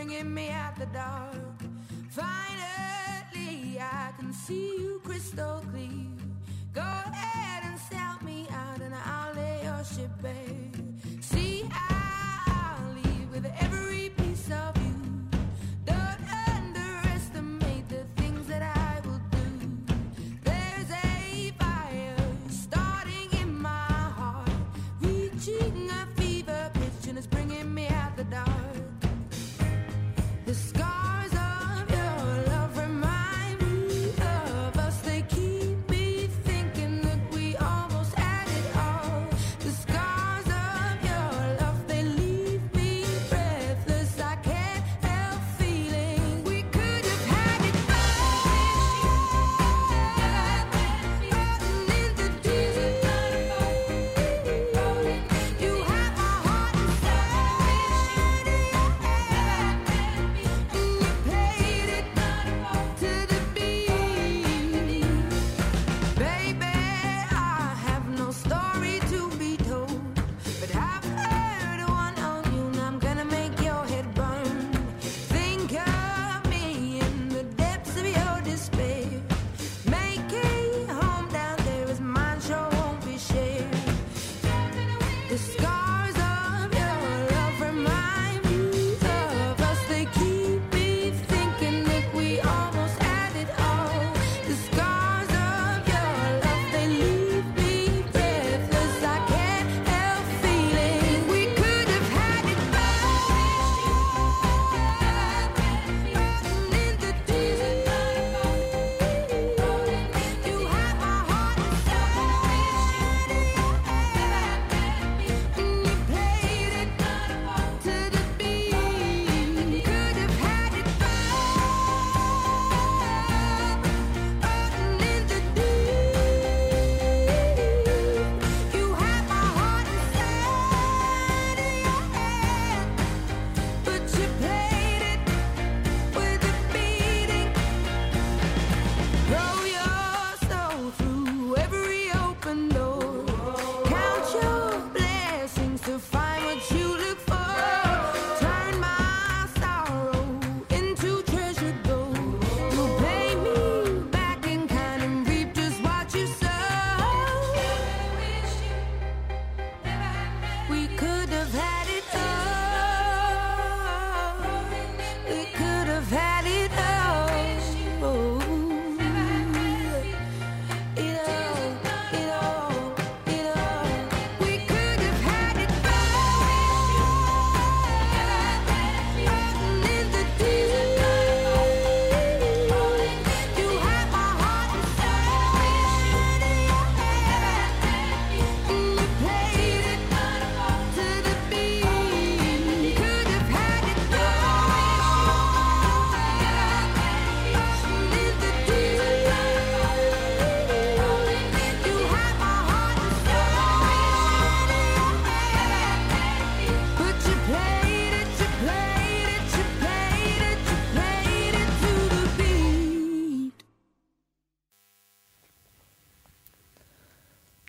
Speaker 18: bringing me out the dark. Finally, I can see you crystal clear. Go ahead.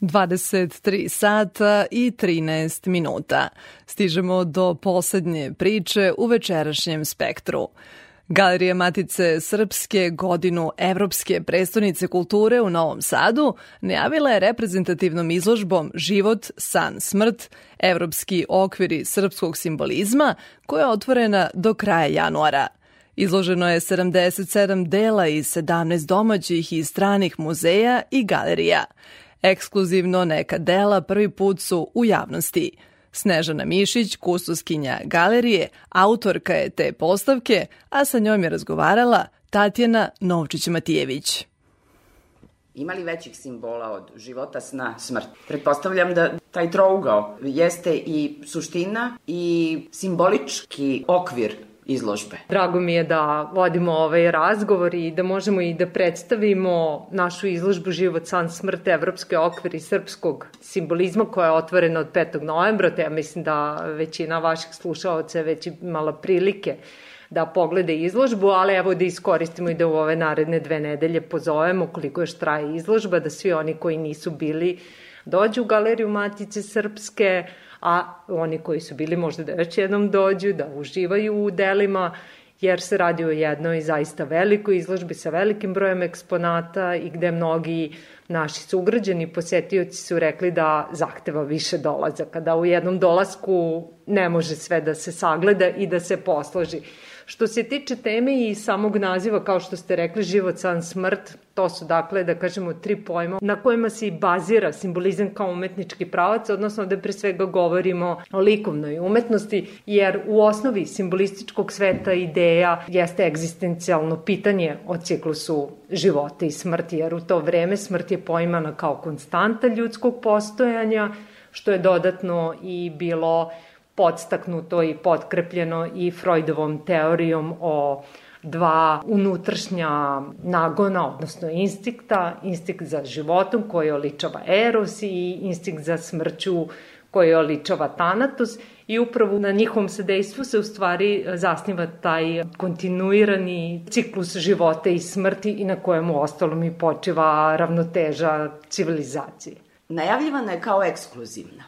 Speaker 3: 23 sata i 13 minuta. Stižemo do poslednje priče u večerašnjem spektru. Galerija Matice Srpske godinu Evropske prestonice kulture u Novom Sadu najavila je reprezentativnom izložbom Život, san, smrt, Evropski okviri srpskog simbolizma koja je otvorena do kraja januara. Izloženo je 77 dela iz 17 domaćih i stranih muzeja i galerija. Ekskluzivno neka dela prvi put su u javnosti. Snežana Mišić, kustuskinja galerije, autorka je te postavke, a sa njom je razgovarala Tatjana Novčić-Matijević.
Speaker 19: Ima li većih simbola od života, sna, smrt? Pretpostavljam da taj trougao jeste i suština i simbolički okvir izložbe.
Speaker 20: Drago mi je da vodimo ovaj razgovor i da možemo i da predstavimo našu izložbu Život, san, smrt, Evropske okviri srpskog simbolizma koja je otvorena od 5. novembra, te ja mislim da većina vaših slušalaca je već imala prilike da poglede izložbu, ali evo da iskoristimo i da u ove naredne dve nedelje pozovemo koliko još traje izložba, da svi oni koji nisu bili dođu u Galeriju Matice Srpske, a oni koji su bili možda da još jednom dođu, da uživaju u delima, jer se radi o jednoj zaista velikoj izložbi sa velikim brojem eksponata i gde mnogi naši sugrađani posetioci su rekli da zahteva više dolazaka, da u jednom dolasku ne može sve da se sagleda i da se posloži. Što se tiče teme i samog naziva, kao što ste rekli, život, san, smrt, to su dakle, da kažemo, tri pojma na kojima se i bazira simbolizam kao umetnički pravac, odnosno da pre svega govorimo o likovnoj umetnosti, jer u osnovi simbolističkog sveta ideja jeste egzistencijalno pitanje o ciklusu života i smrti, jer u to vreme smrt je poimana kao konstanta ljudskog postojanja, što je dodatno i bilo podstaknuto i potkrepljeno i Freudovom teorijom o dva unutrašnja nagona, odnosno instinkta, instinkt za životom koji oličava Eros i instinkt za smrću koji oličava Tanatos i upravo na njihovom sadejstvu se u stvari zasniva taj kontinuirani ciklus života i smrti i na kojemu ostalom i počiva ravnoteža civilizacije.
Speaker 19: Najavljivana je kao ekskluzivna.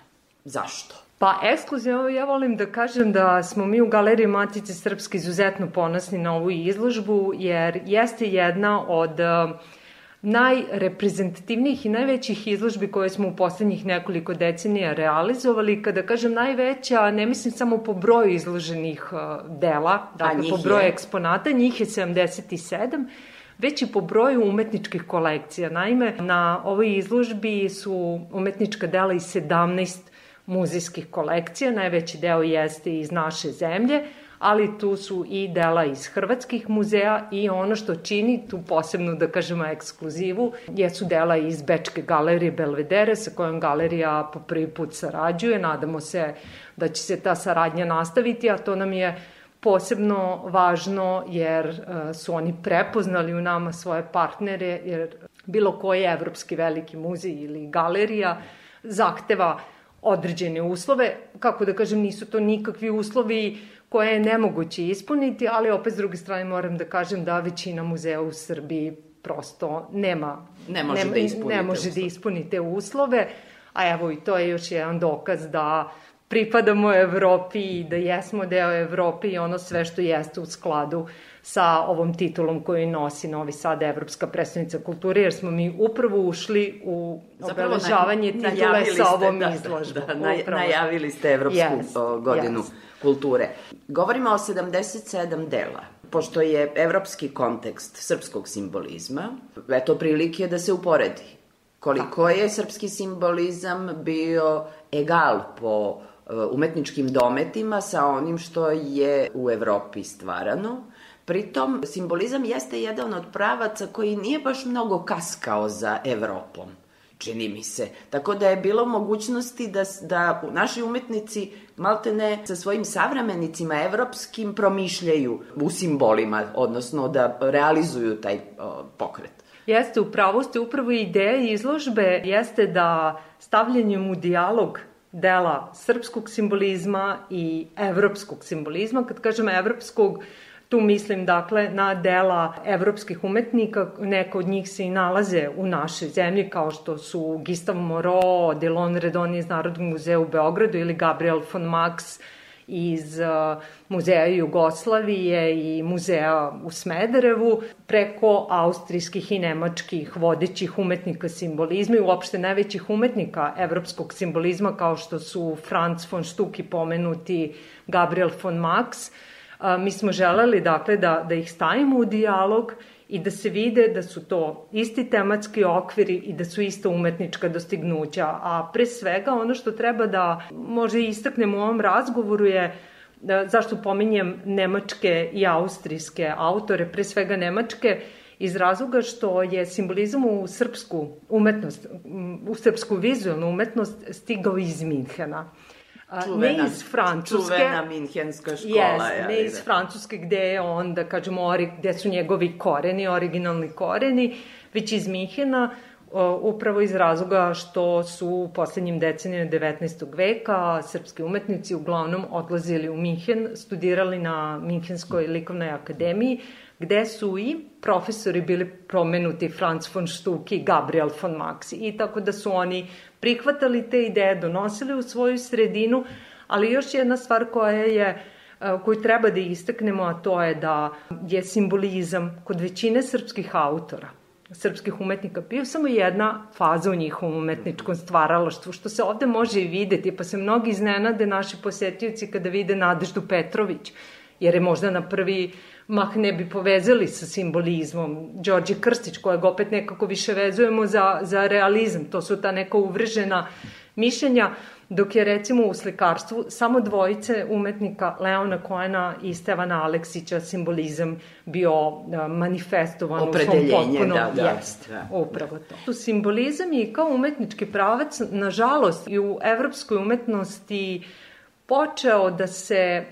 Speaker 19: Zašto?
Speaker 20: Pa ekskluzivno ja volim da kažem da smo mi u Galeriji Matice Srpske izuzetno ponosni na ovu izložbu jer jeste jedna od uh, najreprezentativnijih i najvećih izložbi koje smo u poslednjih nekoliko decenija realizovali. Kada kažem najveća, ne mislim samo po broju izloženih uh, dela, dakle po broju je. eksponata, njih je 77, već i po broju umetničkih kolekcija. Naime, na ovoj izložbi su umetnička dela iz 17 muzejskih kolekcija, najveći deo jeste iz naše zemlje, ali tu su i dela iz hrvatskih muzeja i ono što čini tu posebnu, da kažemo, ekskluzivu, jesu dela iz Bečke galerije Belvedere sa kojom galerija po prvi put sarađuje. Nadamo se da će se ta saradnja nastaviti, a to nam je posebno važno jer uh, su oni prepoznali u nama svoje partnere, jer bilo koji evropski veliki muzej ili galerija zahteva određene uslove, kako da kažem, nisu to nikakvi uslovi koje je nemoguće ispuniti, ali opet s druge strane moram da kažem da većina muzeja u Srbiji prosto nema,
Speaker 19: ne može, nema, da, ispuni
Speaker 20: ne može da ispuni te uslove, a evo i to je još jedan dokaz da pripadamo Evropi i da jesmo deo Evrope i ono sve što jeste u skladu sa ovom titulom koju nosi Novi Sad Evropska predstavnica kulture, jer smo mi upravo ušli u obeležavanje na, titule sa ovom
Speaker 19: da,
Speaker 20: izložbom.
Speaker 19: Da, da, da, najavili ste Evropsku yes, godinu yes. kulture. Govorimo o 77 dela. Pošto je evropski kontekst srpskog simbolizma, eto prilike da se uporedi. Koliko je srpski simbolizam bio egal po e, umetničkim dometima sa onim što je u Evropi stvarano Pritom, simbolizam jeste jedan od pravaca koji nije baš mnogo kaskao za Evropom čini mi se. Tako da je bilo mogućnosti da, da naši umetnici maltene sa svojim savremenicima evropskim promišljaju u simbolima, odnosno da realizuju taj o, pokret.
Speaker 20: Jeste, upravo ste upravo ideja izložbe jeste da stavljanjem u dijalog dela srpskog simbolizma i evropskog simbolizma, kad kažem evropskog, Tu mislim dakle na dela evropskih umetnika, neka od njih se i nalaze u našoj zemlji kao što su Gistav Moreau, Delon Redon iz Narodnog muzeja u Beogradu ili Gabriel von Max iz uh, Muzeja Jugoslavije i muzeja u Smederevu, preko austrijskih i nemačkih vodećih umetnika simbolizma i uopšte najvećih umetnika evropskog simbolizma kao što su Franz von Stuck i pomenuti Gabriel von Max. Uh, mi smo želeli dakle da, da ih stavimo u dijalog i da se vide da su to isti tematski okviri i da su ista umetnička dostignuća. A pre svega ono što treba da može istaknemo u ovom razgovoru je da, zašto pominjem nemačke i austrijske autore, pre svega nemačke, iz razloga što je simbolizam u srpsku umetnost, u srpsku vizualnu umetnost stigao iz Minhena.
Speaker 19: Čuvena,
Speaker 20: ne iz Francuske.
Speaker 19: Čuvena minhenska škola.
Speaker 20: Yes, ne iz Francuske gde je on, da kažemo, ori, gde su njegovi koreni, originalni koreni, već iz Minhena, upravo iz razloga što su u poslednjim decenijama 19. veka srpski umetnici uglavnom odlazili u Minhen, studirali na Minhenskoj likovnoj akademiji, gde su i profesori bili promenuti Franz von Stuck i Gabriel von Max i tako da su oni prihvatali te ideje, donosili u svoju sredinu, ali još jedna stvar koja je e, koju treba da istaknemo, a to je da je simbolizam kod većine srpskih autora, srpskih umetnika, bio samo jedna faza u njihovom umetničkom stvaralaštvu, što se ovde može i videti, pa se mnogi iznenade naši posetioci kada vide Nadeždu Petrović, jer je možda na prvi mah ne bi povezali sa simbolizmom. Đorđe Krstić, kojeg opet nekako više vezujemo za, za realizam, to su ta neka uvržena mišljenja, dok je recimo u slikarstvu samo dvojice umetnika Leona Koena i Stevana Aleksića simbolizam bio manifestovan u svom potpunom
Speaker 19: da, da,
Speaker 20: jest, da. upravo to. Tu simbolizam je kao umetnički pravac, nažalost, i u evropskoj umetnosti počeo da se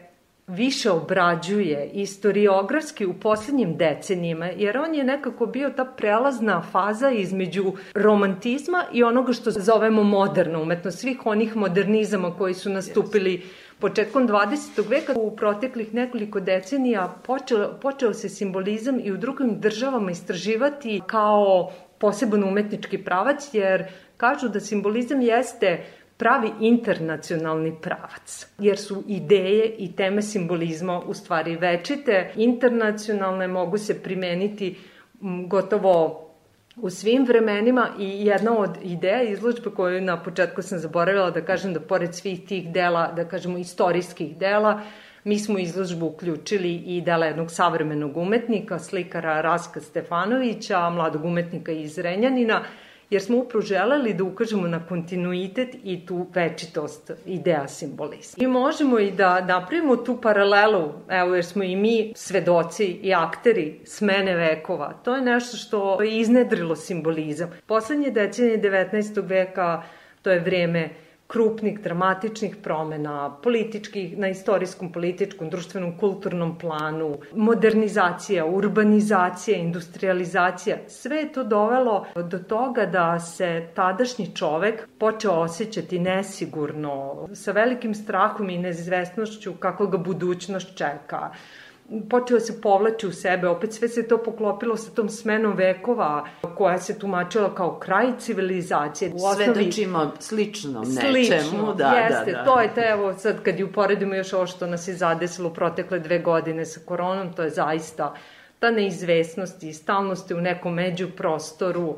Speaker 20: više obrađuje istoriografski u poslednjim decenijima, jer on je nekako bio ta prelazna faza između romantizma i onoga što zovemo moderna umetnost, svih onih modernizama koji su nastupili početkom 20. veka. U proteklih nekoliko decenija počeo, počeo se simbolizam i u drugim državama istraživati kao poseban umetnički pravac, jer kažu da simbolizam jeste pravi internacionalni pravac, jer su ideje i teme simbolizma u stvari večite, internacionalne mogu se primeniti gotovo u svim vremenima i jedna od ideja izložbe koju na početku sam zaboravila da kažem da pored svih tih dela, da kažemo istorijskih dela, mi smo izložbu uključili i dela jednog savremenog umetnika, slikara Raska Stefanovića, mladog umetnika iz Renjanina, jer smo upravo želeli da ukažemo na kontinuitet i tu večitost ideja simbolizma. I možemo i da napravimo tu paralelu, evo jer smo i mi svedoci i akteri smene vekova. To je nešto što je iznedrilo simbolizam. Poslednje decenije 19. veka to je vreme krupnih, dramatičnih promena, političkih, na istorijskom, političkom, društvenom, kulturnom planu, modernizacija, urbanizacija, industrializacija, sve je to dovelo do toga da se tadašnji čovek počeo osjećati nesigurno, sa velikim strahom i neizvestnošću kako ga budućnost čeka počeo se povlači u sebe, opet sve se to poklopilo sa tom smenom vekova koja se tumačila kao kraj civilizacije.
Speaker 19: U osnovi, Svedočimo sličnom nečemu.
Speaker 20: Slično,
Speaker 19: da,
Speaker 20: jeste,
Speaker 19: da, da.
Speaker 20: to je te, evo sad kad ju uporedimo još ovo što nas je zadesilo protekle dve godine sa koronom, to je zaista ta neizvesnost i stalnost u nekom međuprostoru,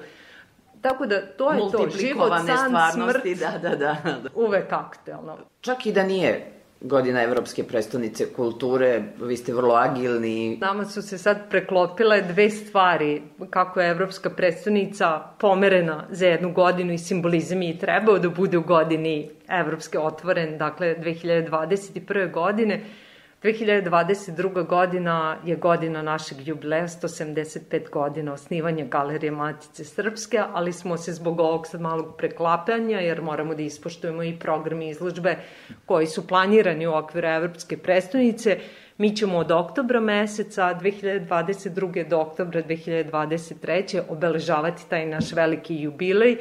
Speaker 20: Tako da to je to, život, san, smrt,
Speaker 19: da, da, da.
Speaker 20: uvek aktuelno.
Speaker 19: Čak i da nije godina Evropske prestonice kulture, vi ste vrlo agilni.
Speaker 20: Nama su se sad preklopile dve stvari, kako je Evropska prestonica pomerena za jednu godinu i simbolizam je trebao da bude u godini Evropske otvoren, dakle 2021. godine, 2022. godina je godina našeg jubileja, 175 godina osnivanja Galerije Matice Srpske, ali smo se zbog ovog sad malog preklapanja, jer moramo da ispoštujemo i program i izložbe koji su planirani u okviru Evropske prestonice, mi ćemo od oktobra meseca 2022. do oktobra 2023. obeležavati taj naš veliki jubilej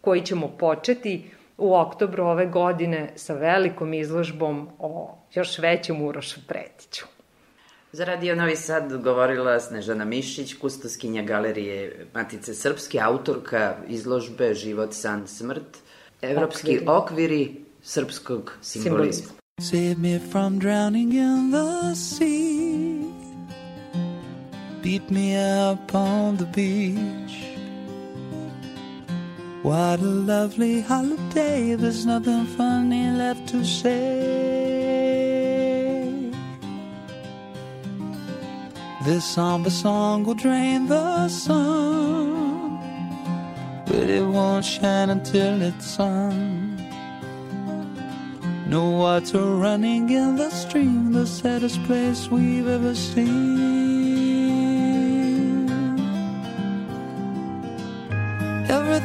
Speaker 20: koji ćemo početi u oktobru ove godine sa velikom izložbom o još većem Urošu Pretiću.
Speaker 19: Za Radio Novi Sad govorila Snežana Mišić, kustoskinja galerije Matice Srpske, autorka izložbe Život, san, smrt, evropski okviri, okviri srpskog simbolizma.
Speaker 21: Save me from drowning in the sea. Beat me up on the beach. What a lovely holiday. There's nothing funny left to say. This somber song will drain the sun, but it won't shine until it's sung. No water running in the stream, the saddest place we've ever seen.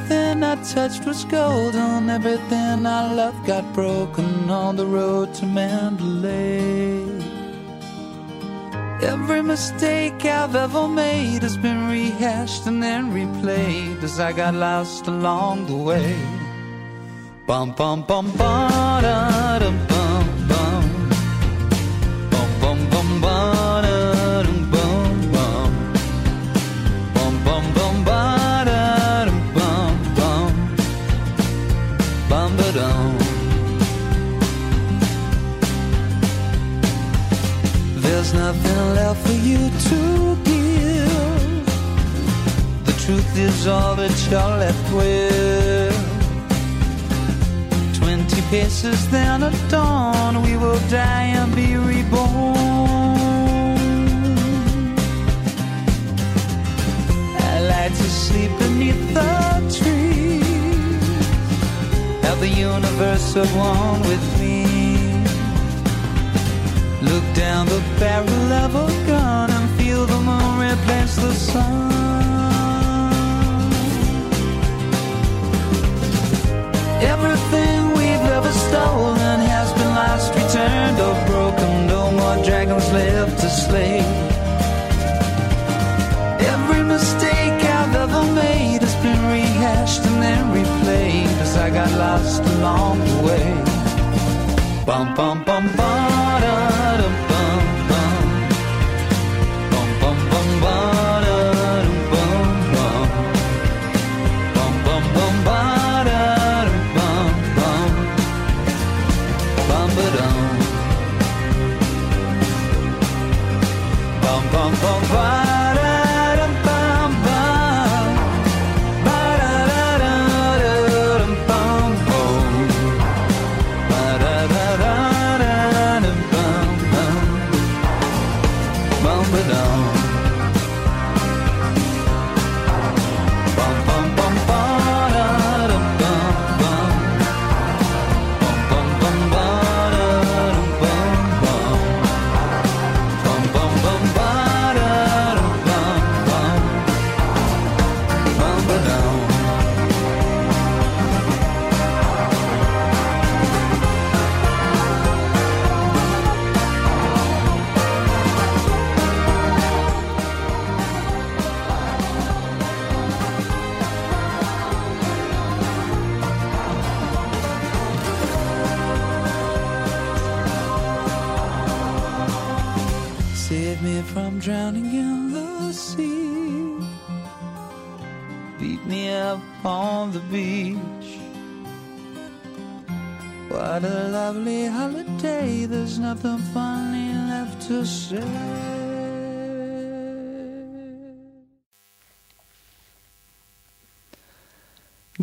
Speaker 21: Everything I touched was golden, everything I loved got broken on the road to Mandalay. Every mistake I've ever made has been rehashed and then replayed as I got lost along the way. Bum bum bum ba da to give. The truth is all that you're left with. Twenty paces, then at dawn, we will die and be reborn. I like to sleep beneath the trees, have the universe at one with me. Look down the barrel of a gun feel the moon replace the sun. Everything we've ever stolen has been lost, returned, or broken. No more dragons left to slay. Every mistake I've ever made has been rehashed and then replayed as I got lost along the way. Bum bum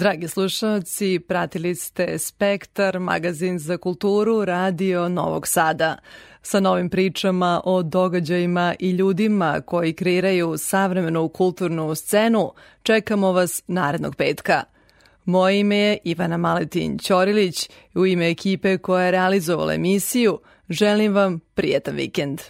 Speaker 3: Dragi slušalci, pratili ste Spektar, magazin za kulturu, radio Novog Sada. Sa novim pričama o događajima i ljudima koji kreiraju savremenu kulturnu scenu, čekamo vas narednog petka. Moje ime je Ivana Maletin Ćorilić i u ime ekipe koja je realizovala emisiju želim vam prijetan vikend.